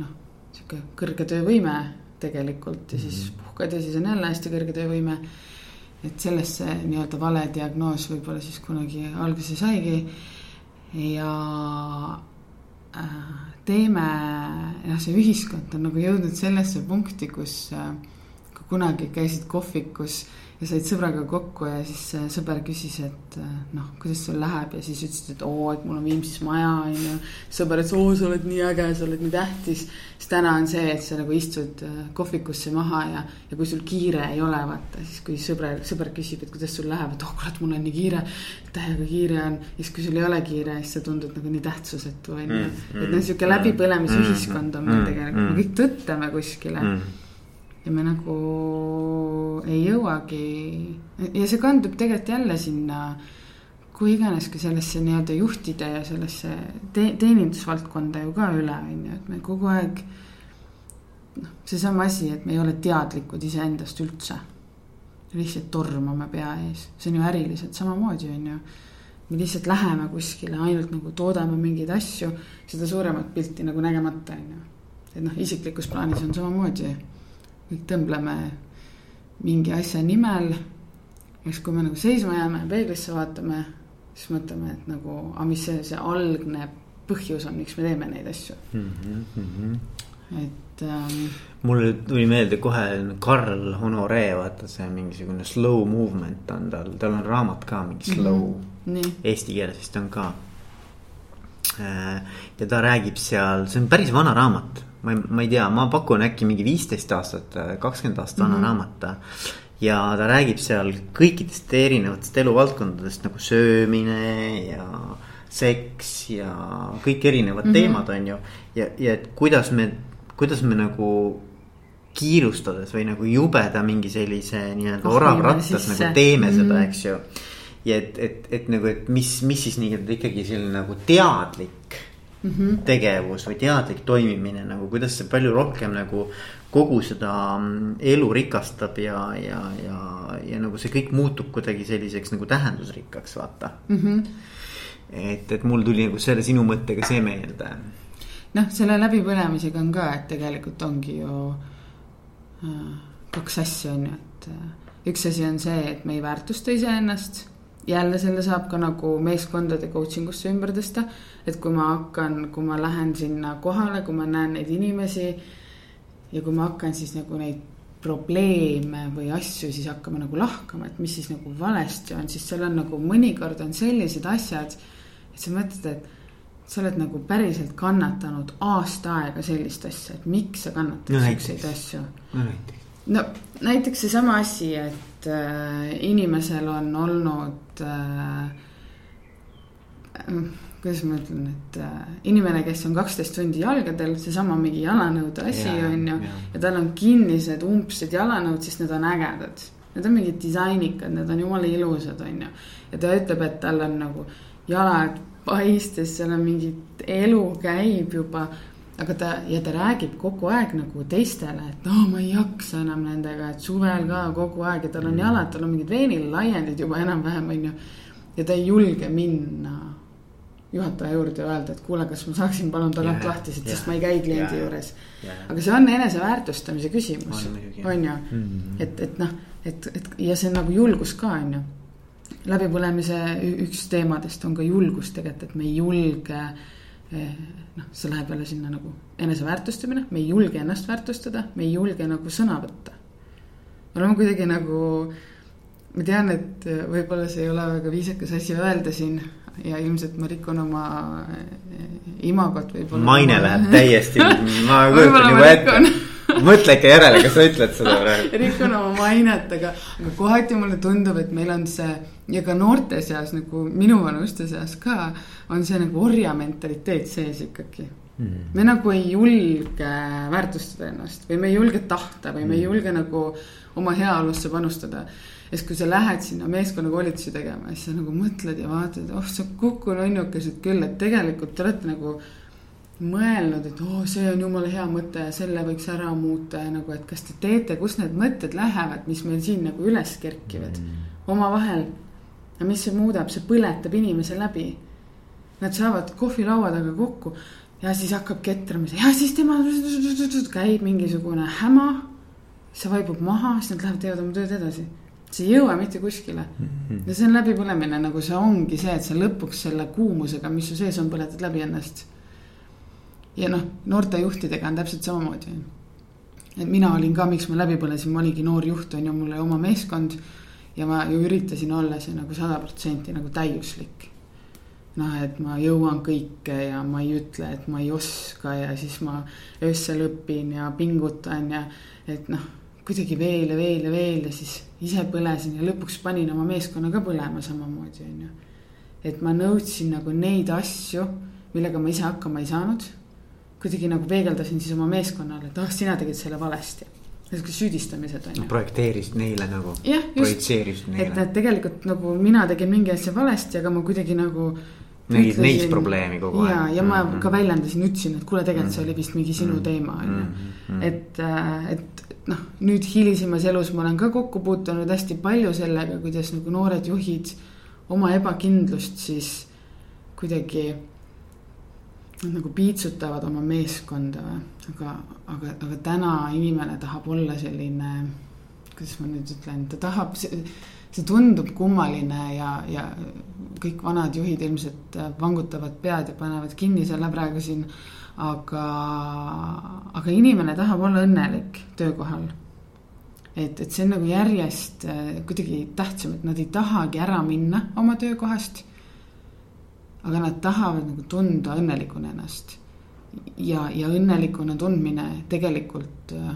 noh, sihuke kõrge töövõime tegelikult ja siis mhm. puhkad ja siis on jälle hästi kõrge töövõime. et sellest see nii-öelda vale diagnoos võib-olla siis kunagi alguse saigi ja äh, teeme, jah, see ühiskond on nagu jõudnud sellesse punkti, kus äh, kunagi käisid kohvikus ja said sõbraga kokku ja siis sõber küsis, et äh, noh, kuidas sul läheb ja siis ütlesid, et oo, et mul on Viimsis maja, on ju. sõber ütles, oo, sa oled nii äge, sa oled nii tähtis. siis täna on see, et sa nagu istud äh, kohvikusse maha ja, ja kui sul kiire ei ole, vaata, siis kui sõber, sõber küsib, et kuidas sul läheb, et oh kurat, mul on nii kiire. täiega kiire on ja siis, kui sul ei ole kiire, siis sa tundud nagu nii tähtsusetu, on ju. Mm, et noh, sihuke läbipõlemisühiskond on meil Mm, tegelikult, me kõik tõttame kuskile mm. Ja me nagu ei jõuagi ja see kandub tegelikult jälle sinna kui iganes ka sellesse nii-öelda juhtide ja sellesse te teenindusvaldkonda ju ka üle, on ju, et me kogu aeg. noh, seesama asi, et me ei ole teadlikud iseendast üldse. lihtsalt tormame pea ees, see on ju äriliselt samamoodi, on ju. me lihtsalt läheme kuskile, ainult nagu toodame mingeid asju, seda suuremat pilti nagu nägemata, on ju. et noh, isiklikus plaanis on samamoodi kõik tõmbleme mingi asja nimel. siis, kui me nagu seisma jääme ja peeglisse vaatame, siis mõtleme, et nagu, aga mis see, see algne põhjus on, miks me teeme neid asju Mm -hmm. et ähm,. mulle tuli meelde kohe Karl Honoree, vaata see mingisugune slow movement on tal, tal on raamat ka mingi slow mm. -hmm. nii. Eesti keeles vist on ka. ja ta räägib seal, see on päris vana raamat, ma ei, ma ei tea, ma pakun äkki mingi viisteist aastat, kakskümmend aastat vana mm -hmm. raamat. ja ta räägib seal kõikidest erinevatest eluvaldkondadest nagu söömine ja seks ja kõik erinevad mm -hmm. teemad, on ju. ja, ja et kuidas me, kuidas me nagu kiirustades või nagu jubeda mingi sellise nii-öelda Oh, oravrattas nagu teeme mm -hmm. seda, Mhm. eks ju. ja et, et, et nagu, et mis, mis siis nii-öelda ikkagi selline nagu teadlik Mm -hmm. tegevus või teadlik toimimine nagu, kuidas see palju rohkem nagu kogu seda mm, elu rikastab ja, ja, ja, ja nagu see kõik muutub kuidagi selliseks nagu tähendusrikkaks, vaata. Mm -hmm. et, et mul tuli nagu selle sinu mõttega see meelde. noh, selle läbipõlemisega on ka, et tegelikult ongi ju äh, kaks asja on ju, et äh, üks asi on see, et me ei väärtusta iseennast. Jälle selle saab ka nagu meeskondade coaching usse ümber tõsta. et kui ma hakkan, kui ma lähen sinna kohale, kui ma näen neid inimesi. ja kui ma hakkan siis nagu neid probleeme või asju siis hakkama nagu lahkama, et mis siis nagu valesti on, siis seal on nagu mõnikord on sellised asjad. et sa mõtled, et sa oled nagu päriselt kannatanud aasta aega sellist asja, et miks sa kannatad No siukseid asju. no näiteks. no näiteks seesama asi, et äh, inimesel on olnud äh, äh, kuidas ma ütlen, et äh, inimene, kes on kaksteist tundi jalgadel, seesama mingi jalanõude asi Jaa, on ju. ja tal on kinnised umbsed jalanõud, siis need on ägedad. Need on mingid disainikad, need on jumala ilusad, on ju. ja ta ütleb, et tal on nagu jalad paistes, seal on mingi elu käib juba. Aga ta ja ta räägib kogu aeg nagu teistele, et no ma ei jaksa enam nendega, et suvel ka kogu aeg ja tal on jalad, tal on mingid veenilaiendid juba enam-vähem on ju. ja ta ei julge minna juhataja juurde ja öelda, et kuule, kas ma saaksin palun tagant Jaa, lahti, sest jaa, ma ei käi kliendi jaa. juures. Jaa. aga see on eneseväärtustamise küsimus, On muidugi, on ju, Mhm. et, et noh, et, et ja see on nagu julgus ka, on ju. läbipõlemise üks teemadest on ka julgus tegelikult, et me ei julge. eh, noh, see läheb jälle sinna nagu eneseväärtustamine, me ei julge ennast väärtustada, me ei julge nagu sõna võtta. me oleme kuidagi nagu, ma tean, et võib-olla see ei ole väga viisakas asi öelda siin ja ilmselt ma rikun oma eh, imagot võib-olla. maine läheb täiesti, ma kujutan juba rikun. ette. mõtle ikka järele, kas sa ütled seda praegu. rikun oma mainet, aga, aga kohati mulle tundub, et meil on see ja ka noorte seas nagu minuvanuste seas ka on see nagu orja mentaliteet sees ikkagi. me nagu ei julge väärtustada ennast või me ei julge tahta või me ei julge nagu oma heaolusse panustada. ja siis, kui sa lähed sinna meeskonnakoolitusi tegema, siis sa nagu mõtled ja vaatad, oh sa kuku nonnukesed küll, et tegelikult te olete nagu mõelnud, et oo oh,, see on jumala hea mõte ja selle võiks ära muuta ja nagu, et kas te teete, kust need mõtted lähevad, mis meil siin nagu üles kerkivad omavahel. Ja mis see muudab, see põletab inimese läbi. Nad saavad kohvilaua taga kokku ja siis hakkab ketrama ja siis tema käib mingisugune häma. see vaibub maha, siis nad lähevad, teevad oma tööd edasi. see ei jõua mitte kuskile. ja see on läbipõlemine, nagu see ongi see, et sa lõpuks selle kuumusega, mis su sees on, põletad läbi ennast ja noh, noorte juhtidega on täpselt samamoodi. et mina olin ka, miks ma läbi põlesin, ma olingi noor juht, on ju, mul oli oma meeskond. Ja ma ju üritasin olla see nagu sada protsenti nagu täiuslik. noh, et ma jõuan kõike ja ma ei ütle, et ma ei oska ja siis ma öösel õpin ja pingutan ja et noh kuidagi veel ja veel ja veel ja siis ise põlesin ja lõpuks panin oma meeskonna ka põlema samamoodi, on ju. et ma nõudsin nagu neid asju, millega ma ise hakkama ei saanud kuidagi nagu peegeldasin siis oma meeskonnale, et ah, sina tegid selle valesti. Niisugused süüdistamised on ju. projekteerisid neile nagu. jah, just, et, et tegelikult nagu mina tegin mingi asja valesti, aga ma kuidagi nagu. nägid neis probleemi kogu aeg. ja, ja ma mm -hmm. ka väljendasin, ütlesin, et kuule, tegelikult see oli vist mingi sinu mm -hmm. teema on ju. Mhm. et, äh, et noh, nüüd hilisemas elus ma olen ka kokku puutunud hästi palju sellega, kuidas nagu noored juhid oma ebakindlust siis kuidagi nad nagu piitsutavad oma meeskonda või, aga, aga, aga täna inimene tahab olla selline, kuidas ma nüüd ütlen, ta tahab, see tundub kummaline ja, ja kõik vanad juhid ilmselt vangutavad pead ja panevad kinni selle praegu siin. aga, aga inimene tahab olla õnnelik töökohal. et, et see on nagu järjest kuidagi tähtsam, et nad ei tahagi ära minna oma töökohast aga nad tahavad nagu tunda õnnelikuna ennast. Ja, ja õnnelikuna tundmine tegelikult äh,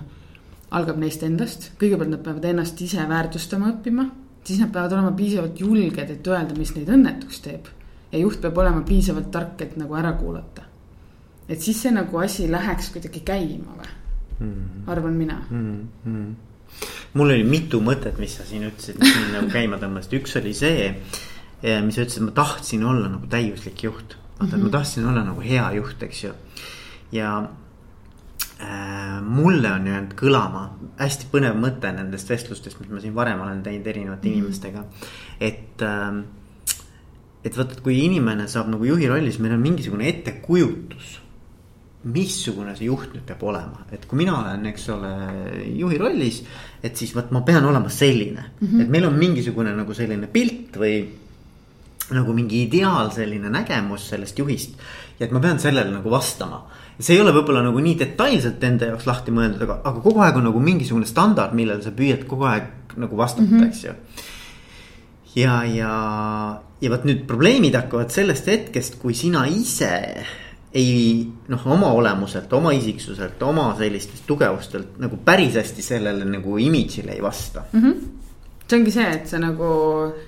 algab neist endast, kõigepealt nad peavad ennast ise väärtustama õppima, siis nad peavad olema piisavalt julged, et öelda, mis neid õnnetuks teeb. ja juht peab olema piisavalt tark, et nagu ära kuulata. et siis see nagu asi läheks kuidagi käima või mm, -hmm. arvan mina mm. -hmm. mul oli mitu mõtet, mis sa siin ütlesid, mis siin nagu käima tõmbasid, üks oli see mis ütles, et ma tahtsin olla nagu täiuslik juht. Vaata mm, -hmm. et ma mhm. tahtsin olla nagu hea juht, eks ju. ja äh, mulle on jäänud kõlama hästi põnev mõte nendest vestlustest, mis ma siin varem olen teinud erinevate mm -hmm. inimestega. et äh,, et vaata, et kui inimene saab nagu juhi rolli, siis meil on mingisugune ettekujutus missugune see juht nüüd peab olema, et kui mina olen, eks ole, juhi rollis. et siis vot ma pean olema selline mm, -hmm. et meil on mingisugune nagu selline pilt või nagu mingi ideaal, selline nägemus sellest juhist. ja et ma pean sellele nagu vastama. see ei ole võib-olla nagu nii detailselt enda jaoks lahti mõeldud, aga, aga kogu aeg on nagu mingisugune standard, millele sa püüad kogu aeg nagu vastata mm, -hmm. eks ju. ja, ja, ja vot nüüd probleemid hakkavad sellest hetkest, kui sina ise ei noh, oma olemuselt, oma isiksuselt, oma sellistest tugevustelt nagu päris hästi sellele nagu imidžile ei vasta mm. -hmm see ongi see, et sa nagu.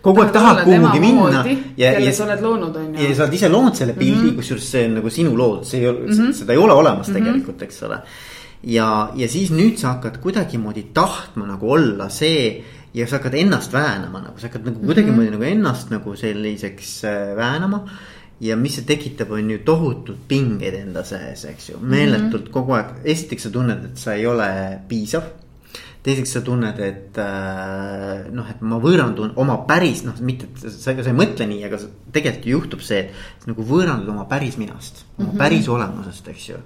kogu aeg tahad kuhugi minna. kelle sa oled loonud, on ju. ja sa oled ise loonud selle pildi mm -hmm., kusjuures see on nagu sinu loodud, see ei ole mm, -hmm. seda ei ole olemas mm -hmm. tegelikult, eks ole. ja, ja siis nüüd sa hakkad kuidagimoodi tahtma nagu olla see ja sa hakkad ennast väänama nagu, sa hakkad nagu kuidagimoodi mm -hmm. nagu ennast nagu selliseks äh, väänama ja mis see tekitab, on ju tohutult pingeid enda sees, eks ju, meeletult mm -hmm. kogu aeg, esiteks sa tunned, et sa ei ole piisav teiseks sa tunned, et äh, noh, et ma võõrandun oma päris noh, mitte, sa, sa ei mõtle nii, aga tegelikult ju juhtub see, et nagu võõrandud oma päris minast, oma mm -hmm. päris olemusest, eks ju.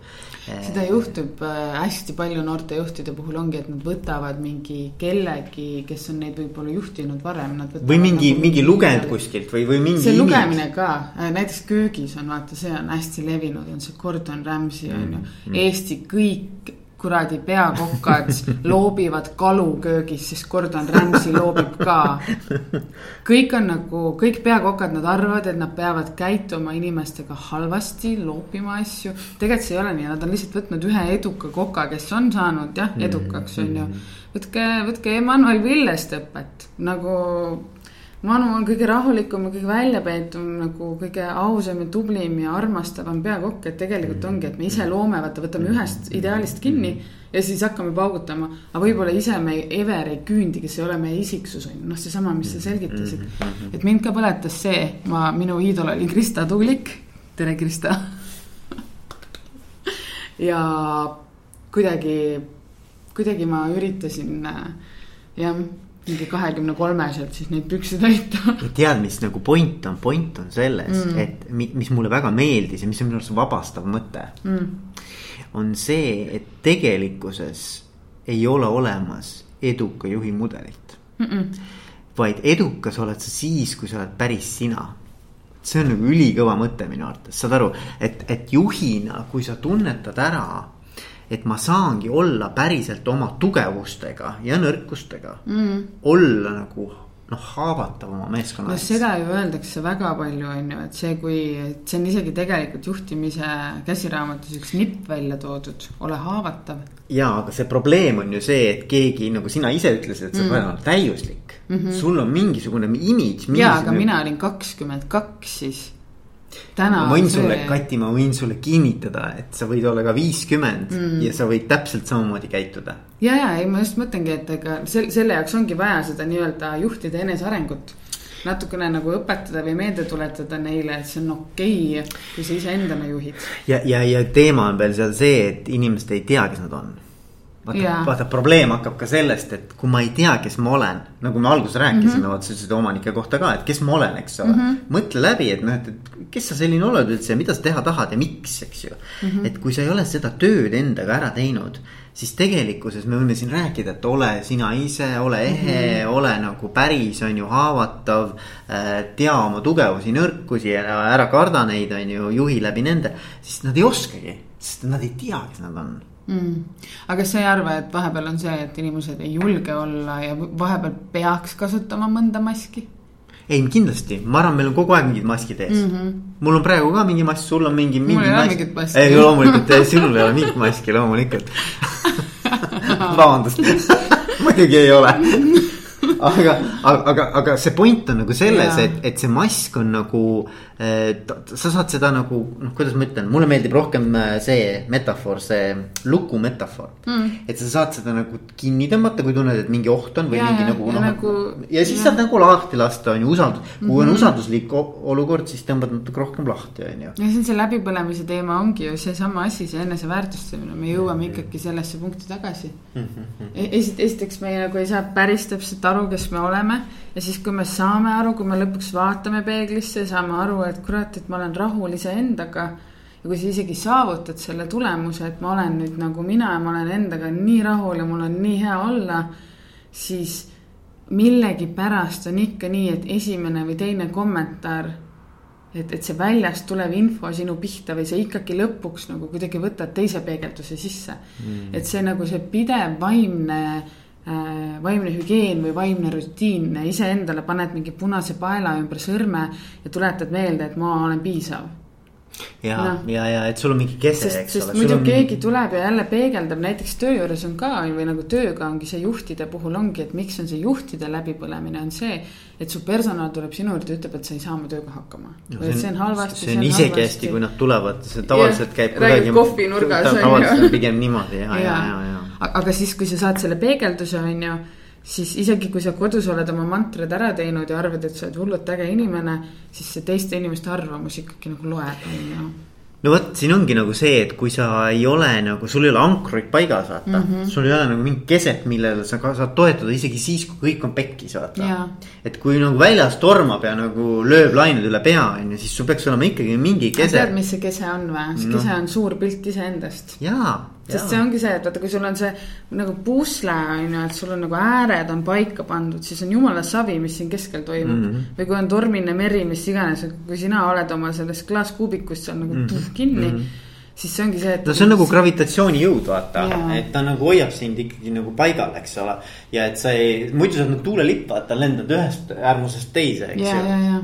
seda juhtub äh, hästi palju noorte juhtide puhul ongi, et nad võtavad mingi kellegi, kes on neid võib-olla juhtinud varem. või mingi nagu,, mingi lugenud kuskilt või, või mingi. see lugemine ka, äh, näiteks köögis on vaata, see on hästi levinud, on see Gordon Ramsay on ju, mhm. Eesti kõik kuradi peakokad loobivad kalu köögis, sest Gordon Ramsay loobib ka. kõik on nagu, kõik peakokad, nad arvavad, et nad peavad käituma inimestega halvasti, loopima asju. tegelikult see ei ole nii, nad on lihtsalt võtnud ühe eduka koka, kes on saanud jah, edukaks on ju. võtke, võtke Emmanuel Villest õpet nagu Manu on kõige rahulikum ja kõige väljapeetum nagu kõige ausam ja tublim ja armastavam peakokk, et tegelikult ongi, et me ise loome, vaata, võtame ühest ideaalist kinni ja siis hakkame paugutama. aga võib-olla ise me ever ei küündi, kes ei ole meie isiksus on ju, noh, seesama, mis sa selgitasid. et mind ka põletas see, ma, minu iidol oli Krista Tuulik. tere, Krista ja kuidagi, kuidagi ma üritasin jah mingi kahekümne kolmeselt siis neid pükse täita. tead, mis nagu point on, point on selles mm., et mis mulle väga meeldis ja mis on minu arust vabastav mõte mm.. on see, et tegelikkuses ei ole olemas eduka juhi mudelit mm. -mm. vaid edukas oled sa siis, kui sa oled päris sina see on nagu ülikõva mõte minu arvates, saad aru, et, et juhina, kui sa tunnetad ära et ma saangi olla päriselt oma tugevustega ja nõrkustega mm. olla nagu noh, haavatav oma meeskonna no ees. seda ju öeldakse väga palju, on ju, et see, kui, et see on isegi tegelikult juhtimise käsiraamatus üks nipp välja toodud, ole haavatav. ja, aga see probleem on ju see, et keegi nagu sina ise ütlesid, et sa mm. pead olema täiuslik mm. -hmm. sul on mingisugune imidž. ja, aga mina olin kakskümmend kaks siis. Ma võin see... sulle, Kati, ma võin sulle kinnitada, et sa võid olla ka viiskümmend mm. ja sa võid täpselt samamoodi käituda. ja, ja ei, ma just mõtlengi, et ega selle, selle jaoks ongi vaja seda nii-öelda juhtide enesearengut natukene nagu õpetada või meelde tuletada neile, et see on okei okay,, kui sa iseendana juhid. ja, ja, ja teema on veel seal see, et inimesed ei tea, kes nad on vaata, vaata probleem hakkab ka sellest, et kui ma ei tea, kes ma olen, nagu me alguses rääkisime mm, -hmm. vaata sa ütlesid omanike kohta ka, et kes ma olen, eks ole mm. -hmm. mõtle läbi, et noh, et, et kes sa selline oled üldse ja mida sa teha tahad ja miks, eks ju mm. -hmm. et kui sa ei ole seda tööd endaga ära teinud, siis tegelikkuses me võime siin rääkida, et ole sina ise, ole ehe mm, -hmm. ole nagu päris, on ju, haavatav. Äh, tea oma tugevusi, nõrkusi ja ära karda neid, on ju, juhi läbi nende, siis nad ei oskagi, sest nad ei tea, kes nad on mm.. aga kas sa ei arva, et vahepeal on see, et inimesed ei julge olla ja vahepeal peaks kasutama mõnda maski? ei, kindlasti, ma arvan, meil on kogu aeg mingid maskid ees mm. -hmm. mul on praegu ka mingi mask, sul on mingi. mul ei ole mingit maski. ei, loomulikult, sinul ei ole mingit maski, loomulikult vabandust muidugi ei ole aga, aga, aga see point on nagu selles, et, et see mask on nagu sa saad seda nagu noh, kuidas ma ütlen, mulle meeldib rohkem äh, see metafoor, see luku metafoor mm.. et sa saad seda nagu kinni tõmmata, kui tunned, et mingi oht on või ja, mingi nagu noh. Nagu, ja siis ja. saad nagu lahti lasta, on ju, usaldus, kui mm -hmm. on mhm. usalduslik olukord, siis tõmbad natuke rohkem lahti, on ju. ja see on see läbipõlemise teema ongi ju seesama asi, see eneseväärtustamine, me jõuame ikkagi sellesse punkti tagasi mm. -hmm. esiteks, esiteks me nagu ei saa päris täpselt aru, kes me oleme ja siis, kui me saame aru, kui me lõpuks vaatame peeglisse, saame aru, et kurat, et ma olen rahul iseendaga. ja kui sa isegi saavutad selle tulemuse, et ma olen nüüd nagu mina ja ma olen endaga nii rahul ja mul on nii hea olla, siis millegipärast on ikka nii, et esimene või teine kommentaar et, et see väljast tulev info sinu pihta või sa ikkagi lõpuks nagu kuidagi võtad teise peegelduse sisse mm.. et see nagu see pidev vaimne vaimne hügieen või vaimne rutiin, iseendale paned mingi punase paela ümber sõrme ja tuletad meelde, et ma olen piisav. Ja no., ja, ja et sul on mingi kese, eks ole. muidu on... keegi tuleb ja jälle peegeldab, näiteks töö juures on ka või nagu tööga ongi see juhtide puhul ongi, et miks on see juhtide läbipõlemine on see. et su personal tuleb sinu juurde, ütleb, et sa ei saa oma tööga hakkama no,. et see on halvasti. see on isegi hästi, kui nad tulevad, see tavaliselt käib kuidagi. kohvinurgas on ju. tavaliselt on pigem niimoodi ja, ja, ja, ja aga siis, kui sa saad selle peegelduse, on ju siis isegi kui sa kodus oled oma mantrad ära teinud ja arvad, et sa oled hullult äge inimene, siis see teiste inimeste arvamus ikkagi nagu loeb, on ju no vot, siin ongi nagu see, et kui sa ei ole nagu, sul ei ole ankruid paigas, vaata mm. -hmm. sul ei ole nagu mingit keset, millele sa ka saad toetuda isegi siis, kui kõik on pekkis, vaata. et kui nagu väljas tormab ja nagu lööb lained üle pea, on ju, siis sul peaks olema ikkagi mingi kese. tead, mis see kese on või? see no. kese on suur pilt iseendast. jaa sest see ongi see, et vaata, kui sul on see nagu pusle on ju, et sul on nagu ääred on paika pandud, siis on jumala savi, mis siin keskel toimub mm. -hmm. või kui on tormine meri, mis iganes, kui sina oled oma selles klaaskuubikust seal nagu mm -hmm. kinni mm. -hmm siis see ongi see, et. no see on nagu gravitatsioonijõud, vaata, et ta nagu hoiab sind ikkagi nagu paigal, eks ole. ja et sa ei, muidu sa oled nagu tuulelipp, vaata, lendad ühest äärmusest teise, eks ju.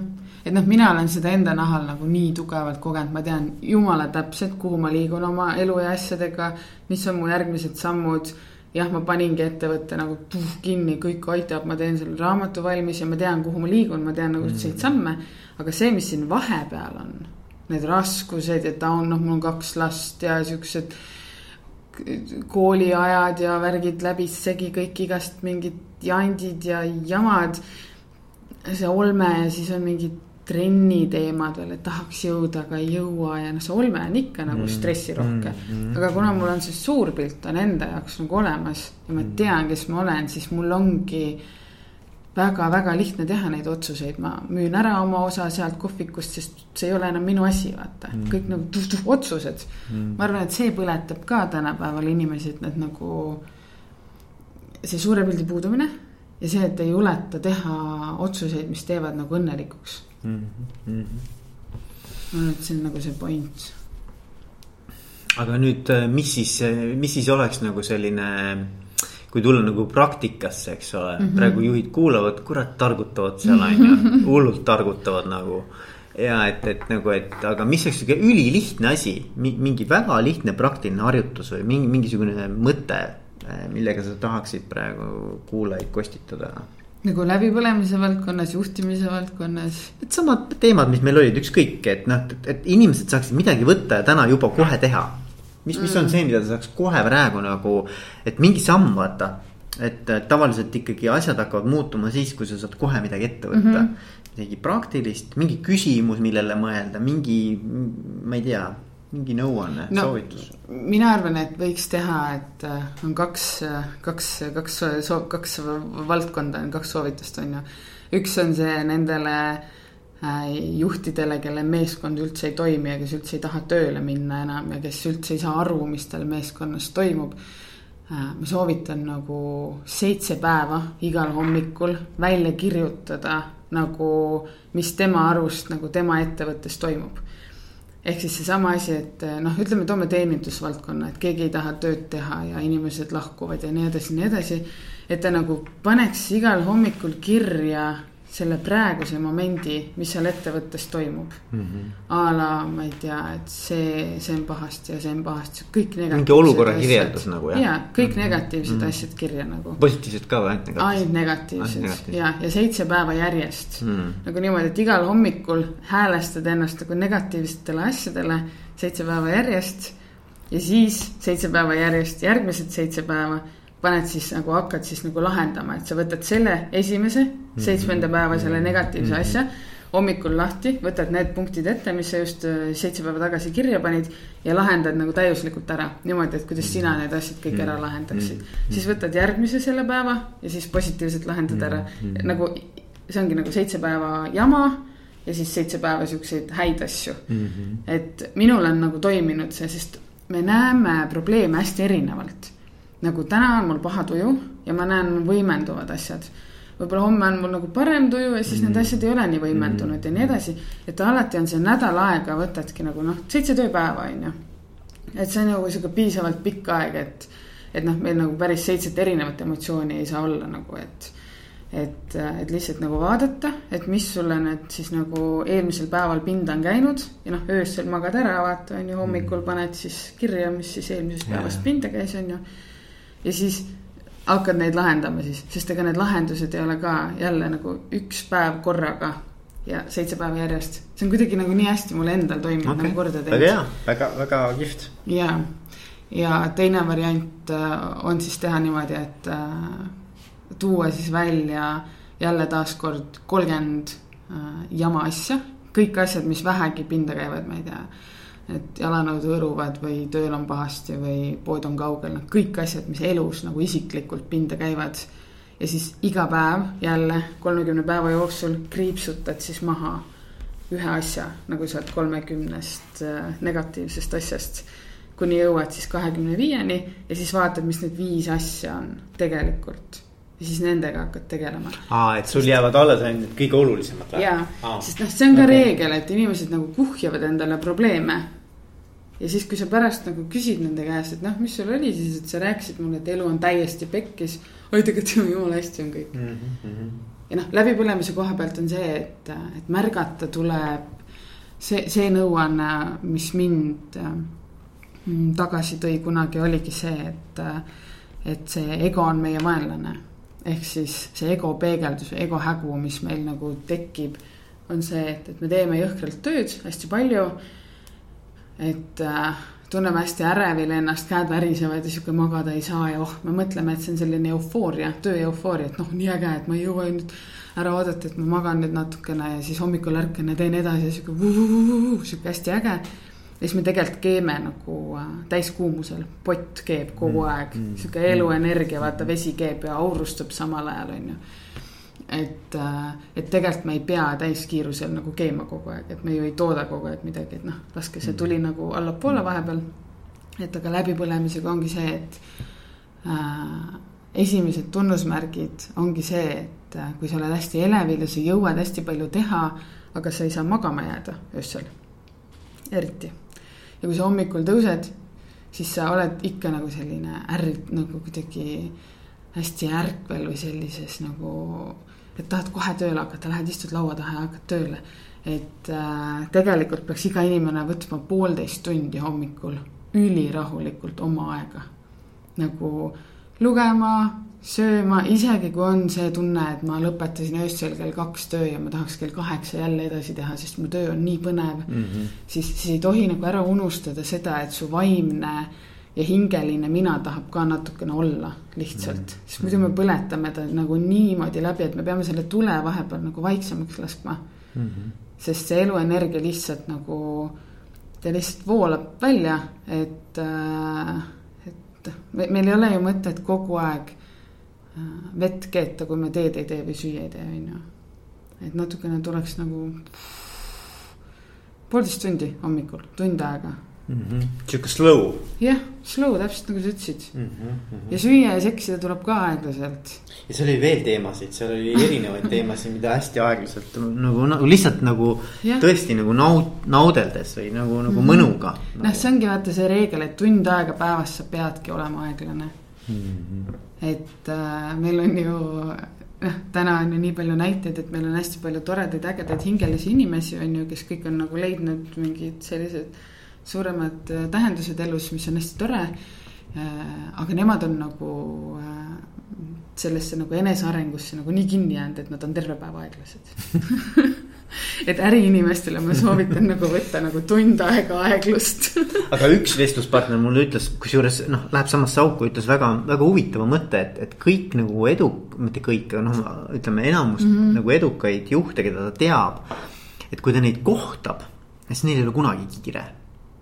Et noh, mina olen seda enda nahal nagu nii tugevalt kogenud, ma tean jumala täpselt, kuhu ma liigun oma elu ja asjadega. mis on mu järgmised sammud. jah, ma paningi ettevõtte nagu puh, kinni, kõik aitab, ma teen selle raamatu valmis ja ma tean, kuhu ma liigun, ma tean nagu üldseid mm. samme. aga see, mis siin vahepeal on, need raskused ja taun, noh, mul on kaks last ja siuksed kooliajad ja värgid läbisegi kõik igast mingid jandid ja jamad. see olme ja siis on mingid trenniteemad veel, et tahaks jõuda, aga ei jõua ja noh, see olme on ikka nagu mm, stressirohke mm,. Mm, aga kuna mul on see suur pilt on enda jaoks nagu olemas ja ma mm. tean, kes ma olen, siis mul ongi väga-väga lihtne teha neid otsuseid, ma müün ära oma osa sealt kohvikust, sest see ei ole enam minu asi, vaata mm., kõik nagu tuh-tuh otsused mm.. ma arvan, et see põletab ka tänapäeval inimesi, et nad nagu, see suure pildi puudumine ja see, et ei juleta teha otsuseid, mis teevad nagu õnnelikuks mm. -hmm. ma arvan, et see on nagu see point. aga nüüd, mis siis, mis siis oleks nagu selline kui tulla nagu praktikasse, eks ole mm, -hmm. praegu juhid kuulavad, kurat, targutavad seal on ju, hullult targutavad nagu. ja et, et nagu, et aga mis oleks sihuke ülilihtne asi, mingi väga lihtne praktiline harjutus või mingi, mingisugune mõte, millega sa tahaksid praegu kuulajaid kostitada nagu läbipõlemise valdkonnas, juhtimise valdkonnas. Needsamad teemad, mis meil olid, ükskõik, et noh, et inimesed saaksid midagi võtta ja täna juba kohe teha mis, mis on mm. see, mida ta saaks kohe praegu nagu, et mingi samm vaata. et tavaliselt ikkagi asjad hakkavad muutuma siis, kui sa saad kohe midagi ette võtta mm. -hmm. midagi praktilist, mingi küsimus, millele mõelda, mingi, ma ei tea mingi nõuanne no,, soovitus? mina arvan, et võiks teha, et äh, on kaks, kaks, kaks, kaks valdkonda on kaks soovitust, on ju. üks on see nendele äh, Äh, juhtidele, kelle meeskond üldse ei toimi ja kes üldse ei taha tööle minna enam ja kes üldse ei saa aru, mis tal meeskonnas toimub. Äh, ma soovitan nagu seitse päeva igal hommikul välja kirjutada nagu, mis tema arust nagu tema ettevõttes toimub. Ehk siis seesama asi, et äh, noh, ütleme, toome teenindusvaldkonna, et keegi ei taha tööd teha ja inimesed lahkuvad ja nii edasi, nii edasi. et ta nagu paneks igal hommikul kirja selle praeguse momendi, mis seal ettevõttes toimub mm. -hmm. a la, ma ei tea, et see, see on pahasti ja see on pahasti, kõik negatiivsed. mingi olukorra kirjeldus nagu jah? ja, kõik mm -hmm. negatiivsed mm -hmm. asjad kirja nagu. positiivsed ka või ainult negatiivsed? ainult negatiivsed, negatiivsed. ja, ja seitse päeva järjest mm. -hmm. nagu niimoodi, et igal hommikul häälestad ennast nagu negatiivsetele asjadele seitse päeva järjest. ja siis seitse päeva järjest, järgmised seitse päeva paned siis nagu hakkad siis nagu lahendama, et sa võtad selle esimese mhm. seitsmenda päeva selle negatiivse mm -hmm. asja. hommikul lahti, võtad need punktid ette, mis sa just äh, seitse päeva tagasi kirja panid. ja lahendad nagu täiuslikult ära, niimoodi, et kuidas sina need asjad kõik ära mhm. lahendaksid mm. -hmm. siis võtad järgmise selle päeva ja siis positiivselt lahendad ära mm, -hmm. nagu see ongi nagu seitse päeva jama ja siis seitse päeva siukseid häid asju mm. -hmm. et minul on nagu toiminud see, sest me näeme probleeme hästi erinevalt nagu täna on mul paha tuju ja ma näen, võimenduvad asjad. võib-olla homme on mul nagu parem tuju ja siis mm. need asjad ei ole nii võimendunud mm. ja nii edasi. et alati on see nädal aega, võtadki nagu noh, seitse tööpäeva on ju. et see on nagu sihuke piisavalt pikk aeg, et, et noh, meil nagu päris seitset erinevat emotsiooni ei saa olla nagu, et et, et lihtsalt nagu vaadata, et mis sulle nüüd siis nagu eelmisel päeval pinda on käinud ja noh, öösel magad ära, vaata on ju, hommikul paned siis kirja, mis siis eelmisest päevast pinda käis, on ju ja siis hakkad neid lahendama siis, sest ega need lahendused ei ole ka jälle nagu üks päev korraga ja seitse päeva järjest. see on kuidagi nagu nii hästi mul endal toiminud okay. nagu korda teinud. väga hea, väga, väga kihvt. ja, ja teine variant äh, on siis teha niimoodi, et äh, tuua siis välja jälle taaskord kolmkümmend äh, jama asja. kõik asjad, mis vähegi pinda käivad, ma ei tea et jalanõud hõõruvad või tööl on pahasti või pood on kaugel, noh kõik asjad, mis elus nagu isiklikult pinda käivad. ja siis iga päev jälle kolmekümne päeva jooksul kriipsutad siis maha ühe asja nagu sealt kolmekümnest äh, negatiivsest asjast. kuni jõuad siis kahekümne viieni ja siis vaatad, mis need viis asja on tegelikult ja siis nendega hakkad tegelema. aa, et sul jäävad alles ainult kõige olulisemad või? jaa, sest noh, see on ka okay. reegel, et inimesed nagu kuhjavad endale probleeme ja siis, kui sa pärast nagu küsid nende käest, et noh, mis sul oli siis, et sa rääkisid mulle, et elu on täiesti pekkis. oi, tegelikult jumala hästi on kõik mm. -hmm. ja noh, läbipõlemise koha pealt on see, et, et märgata tuleb see, see nõuanne, mis mind mm, tagasi tõi kunagi, oligi see, et, et see ego on meie vaenlane. ehk siis see ego peegeldus, ego hägu, mis meil nagu tekib, on see, et, et me teeme jõhkralt tööd hästi palju et äh, tunneme hästi ärevil ennast, käed värisevad ja sihuke magada ei saa ja oh, me mõtleme, et see on selline eufooria, töö eufooria, et noh, nii äge, et ma ei jõua nüüd ära oodata, et ma magan nüüd natukene ja siis hommikul ärkan ja teen edasi ja sihuke, sihuke hästi äge. ja siis me tegelikult keeme nagu äh, täiskuumusel, pott keeb kogu mm, aeg mm,, sihuke eluenergia, vaata vesi keeb ja aurustab samal ajal, on ju et, äh, et tegelikult me ei pea täiskiirusel nagu keema kogu aeg, et me ju ei tooda kogu aeg midagi, et noh, laske see tuli nagu allapoole vahepeal. et aga läbipõlemisega ongi see, et äh, esimesed tunnusmärgid ongi see, et äh, kui sa oled hästi elevil ja sa jõuad hästi palju teha, aga sa ei saa magama jääda öösel eriti. ja kui sa hommikul tõused, siis sa oled ikka nagu selline ärrit nagu kuidagi hästi ärkvel või sellises nagu, et tahad kohe tööle hakata, lähed istud laua taha ja hakkad tööle. et äh, tegelikult peaks iga inimene võtma poolteist tundi hommikul ülirahulikult oma aega. nagu lugema, sööma, isegi kui on see tunne, et ma lõpetasin öösel kell kaks töö ja ma tahaks kell kaheksa jälle edasi teha, sest mu töö on nii põnev mm. -hmm. siis, siis ei tohi nagu ära unustada seda, et su vaimne ja hingeline mina tahab ka natukene olla lihtsalt mm. -hmm. sest muidu me põletame ta nagu niimoodi läbi, et me peame selle tule vahepeal nagu vaiksemaks laskma mm. -hmm. sest see eluenergia lihtsalt nagu, ta lihtsalt voolab välja, et äh, et meil ei ole ju mõtet kogu aeg äh, vett keeta, kui me teed ei tee või süüa ei tee, on ju. et natukene tuleks nagu poolteist tundi hommikul, tund aega mm -hmm.. sihuke slow. jah, slow täpselt nagu sa ütlesid mm. -hmm. ja süüa ja seksida tuleb ka aeglaselt. ja seal oli veel teemasid, seal oli erinevaid teemasid, mida hästi aeglaselt nagu, nagu lihtsalt nagu ja. tõesti nagu naud-, naudeldes või nagu, nagu mm -hmm. mõnuga nagu.. noh, see ongi vaata see reegel, et tund aega päevas sa peadki olema aeglane mm. -hmm. et äh, meil on ju noh, täna on ju nii palju näiteid, et meil on hästi palju toredaid, ägedaid hingelisi inimesi, on ju, kes kõik on nagu leidnud mingid sellised suuremad äh, tähendused elus, mis on hästi tore. Äh, aga nemad on nagu äh, sellesse nagu enesearengusse nagu nii kinni jäänud, et nad on terve päeva aeglased et äriinimestele ma soovitan nagu võtta nagu tund aega aeglust aga üks vestluspartner mulle ütles, kusjuures noh, läheb samasse auku, ütles väga, väga huvitava mõtte, et, et kõik nagu edu, mitte kõik, aga noh, ütleme enamus mm -hmm. nagu edukaid juhte, keda ta teab. et kui ta neid kohtab, siis neil ei ole kunagi kiire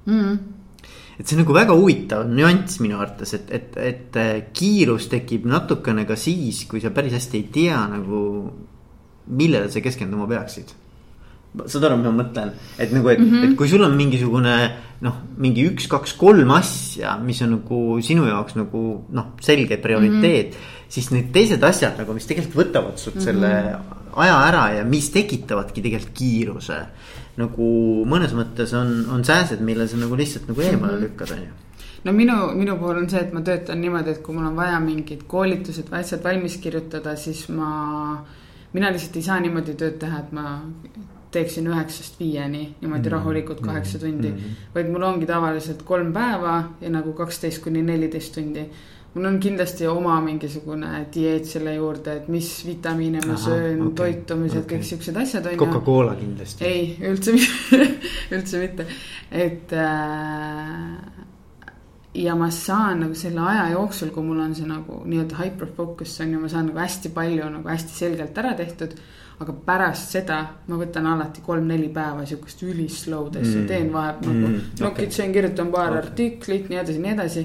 mm.. et see on nagu väga huvitav nüanss minu arvates, et, et, et äh, kiirus tekib natukene ka siis, kui sa päris hästi ei tea nagu, millele sa keskenduma peaksid saad aru, mida ma mõtlen, et nagu, et mm, -hmm. et kui sul on mingisugune noh, mingi üks, kaks, kolm asja, mis on nagu sinu jaoks nagu noh, selge prioriteet mm. -hmm. siis need teised asjad nagu, mis tegelikult võtavad sult mm -hmm. selle aja ära ja mis tekitavadki tegelikult kiiruse nagu mõnes mõttes on, on sääsed, mille sa nagu lihtsalt nagu eemale -hmm. lükkad, on ju no minu, minu puhul on see, et ma töötan niimoodi, et kui mul on vaja mingid koolitused või asjad valmis kirjutada, siis ma. mina lihtsalt ei saa niimoodi tööd teha, et ma teeksin üheksast viieni niimoodi mm -hmm. rahulikult kaheksa tundi mm. -hmm. vaid mul ongi tavaliselt kolm päeva ja nagu kaksteist kuni neliteist tundi mul on kindlasti oma mingisugune dieet selle juurde, et mis vitamiine ma Aha, söön okay,, toitumised okay., kõik siuksed asjad. Coca-Cola kindlasti. ei, üldse mitte üldse mitte, et äh, ja ma saan nagu selle aja jooksul, kui mul on see nagu nii-öelda hyper focus on ju, ma saan nagu hästi palju nagu hästi selgelt ära tehtud. aga pärast seda ma võtan alati kolm-neli päeva sihukest üli slow dessi mm., teen vahepeal nagu mm, nokitsen okay., kirjutan paar okay. artiklit, nii edasi, nii edasi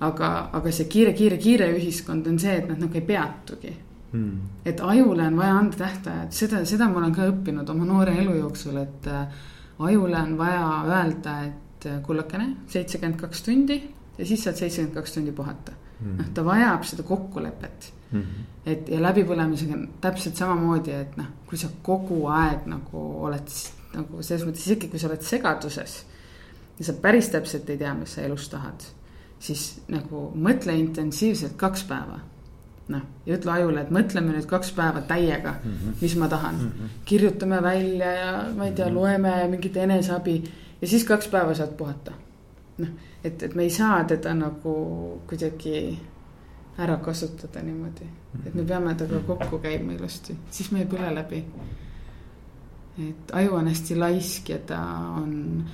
aga, aga see kiire, kiire, kiire ühiskond on see, et nad nagu ei peatugi mm.. et ajule on vaja anda tähtajad, seda, seda ma olen ka õppinud oma noore elu jooksul, et äh, ajule on vaja öelda, et äh, kullakene, seitsekümmend kaks tundi ja siis saad seitsekümmend kaks tundi puhata mm.. noh, ta vajab seda kokkulepet mm. -hmm. et ja läbipõlemisega on täpselt samamoodi, et noh, kui sa kogu aeg nagu oled nagu selles mõttes isegi kui sa oled segaduses. ja sa päris täpselt ei tea, mis sa elus tahad siis nagu mõtle intensiivselt kaks päeva. noh, ja ütle ajule, et mõtleme nüüd kaks päeva täiega mm, -hmm. mis ma tahan mm. -hmm. kirjutame välja ja ma ei tea, mhm. loeme mingit eneseabi ja siis kaks päeva saad puhata. noh, et, et me ei saa teda nagu kuidagi ära kasutada niimoodi, et me peame temaga kokku käima ilusti, siis me ei põle läbi. et aju on hästi laisk ja ta on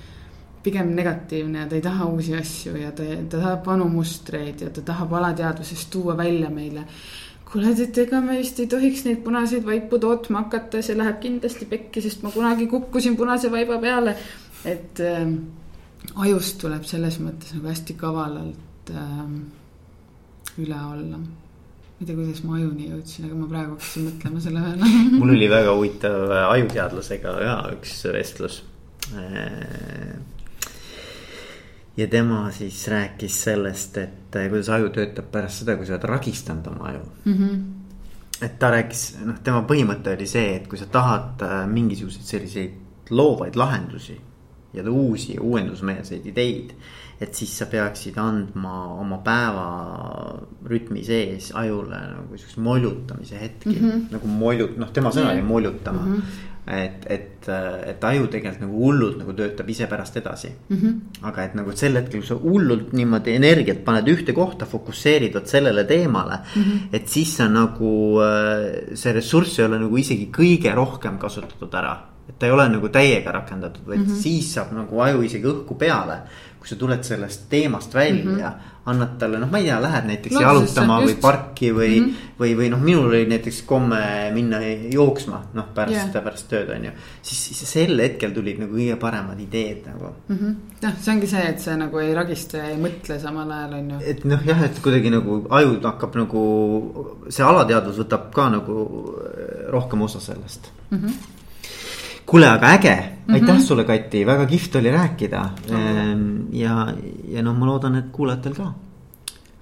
pigem negatiivne ja ta ei taha uusi asju ja ta, ta tahab vanu mustreid ja ta tahab alateadvusest tuua välja meile. kuule, et ega me vist ei tohiks neid punaseid vaipu tootma hakata, see läheb kindlasti pekki, sest ma kunagi kukkusin punase vaiba peale. et äh, ajust tuleb selles mõttes nagu hästi kavalalt äh, üle olla ma ei tea, kuidas ma ajuni jõudsin, aga ma praegu hakkasin mõtlema selle peale mul oli väga huvitav ajuteadlasega ka üks vestlus äh, ja tema siis rääkis sellest, et eh, kuidas aju töötab pärast seda, kui sa oled ragistanud oma aju mm. -hmm. et ta rääkis, noh, tema põhimõte oli see, et kui sa tahad eh, mingisuguseid selliseid loovaid lahendusi ja uusi uuendusmeelseid ideid. et siis sa peaksid andma oma päevarütmi sees ajule nagu siukse moljutamise hetki mm, -hmm. nagu moljut-, noh, tema sõna oli moljutama mm. -hmm et, et, et aju tegelikult nagu hullult nagu töötab ise pärast edasi mm. -hmm. aga et nagu sel hetkel, kui sa hullult niimoodi energiat paned ühte kohta, fokusseerid vot sellele teemale mm. -hmm. et siis sa nagu, see ressurss ei ole nagu isegi kõige rohkem kasutatud ära et ta ei ole nagu täiega rakendatud, vaid mm -hmm. siis saab nagu aju isegi õhku peale. kui sa tuled sellest teemast välja mm, -hmm. Annad talle, noh, ma ei tea, lähed näiteks no, jalutama just... või parki või mm, -hmm. või, või noh, minul oli näiteks komme minna jooksma, noh, pärast yeah., pärast tööd on ju. siis, sel hetkel tulid nagu kõige paremad ideed nagu mm. -hmm. noh, see ongi see, et sa nagu ei ragista ja ei mõtle samal ajal on ju. et noh, jah, et kuidagi nagu aju hakkab nagu, see alateadvus võtab ka nagu rohkem osa sellest mm. -hmm kuule, aga äge, aitäh mm -hmm. sulle, Kati, väga kihvt oli rääkida mm. ja, ja noh, ma loodan, et kuulajatel ka.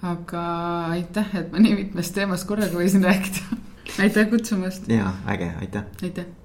aga aitäh, et ma nii mitmest teemast korraga võisin rääkida aitäh kutsumast. ja äge, aitäh. aitäh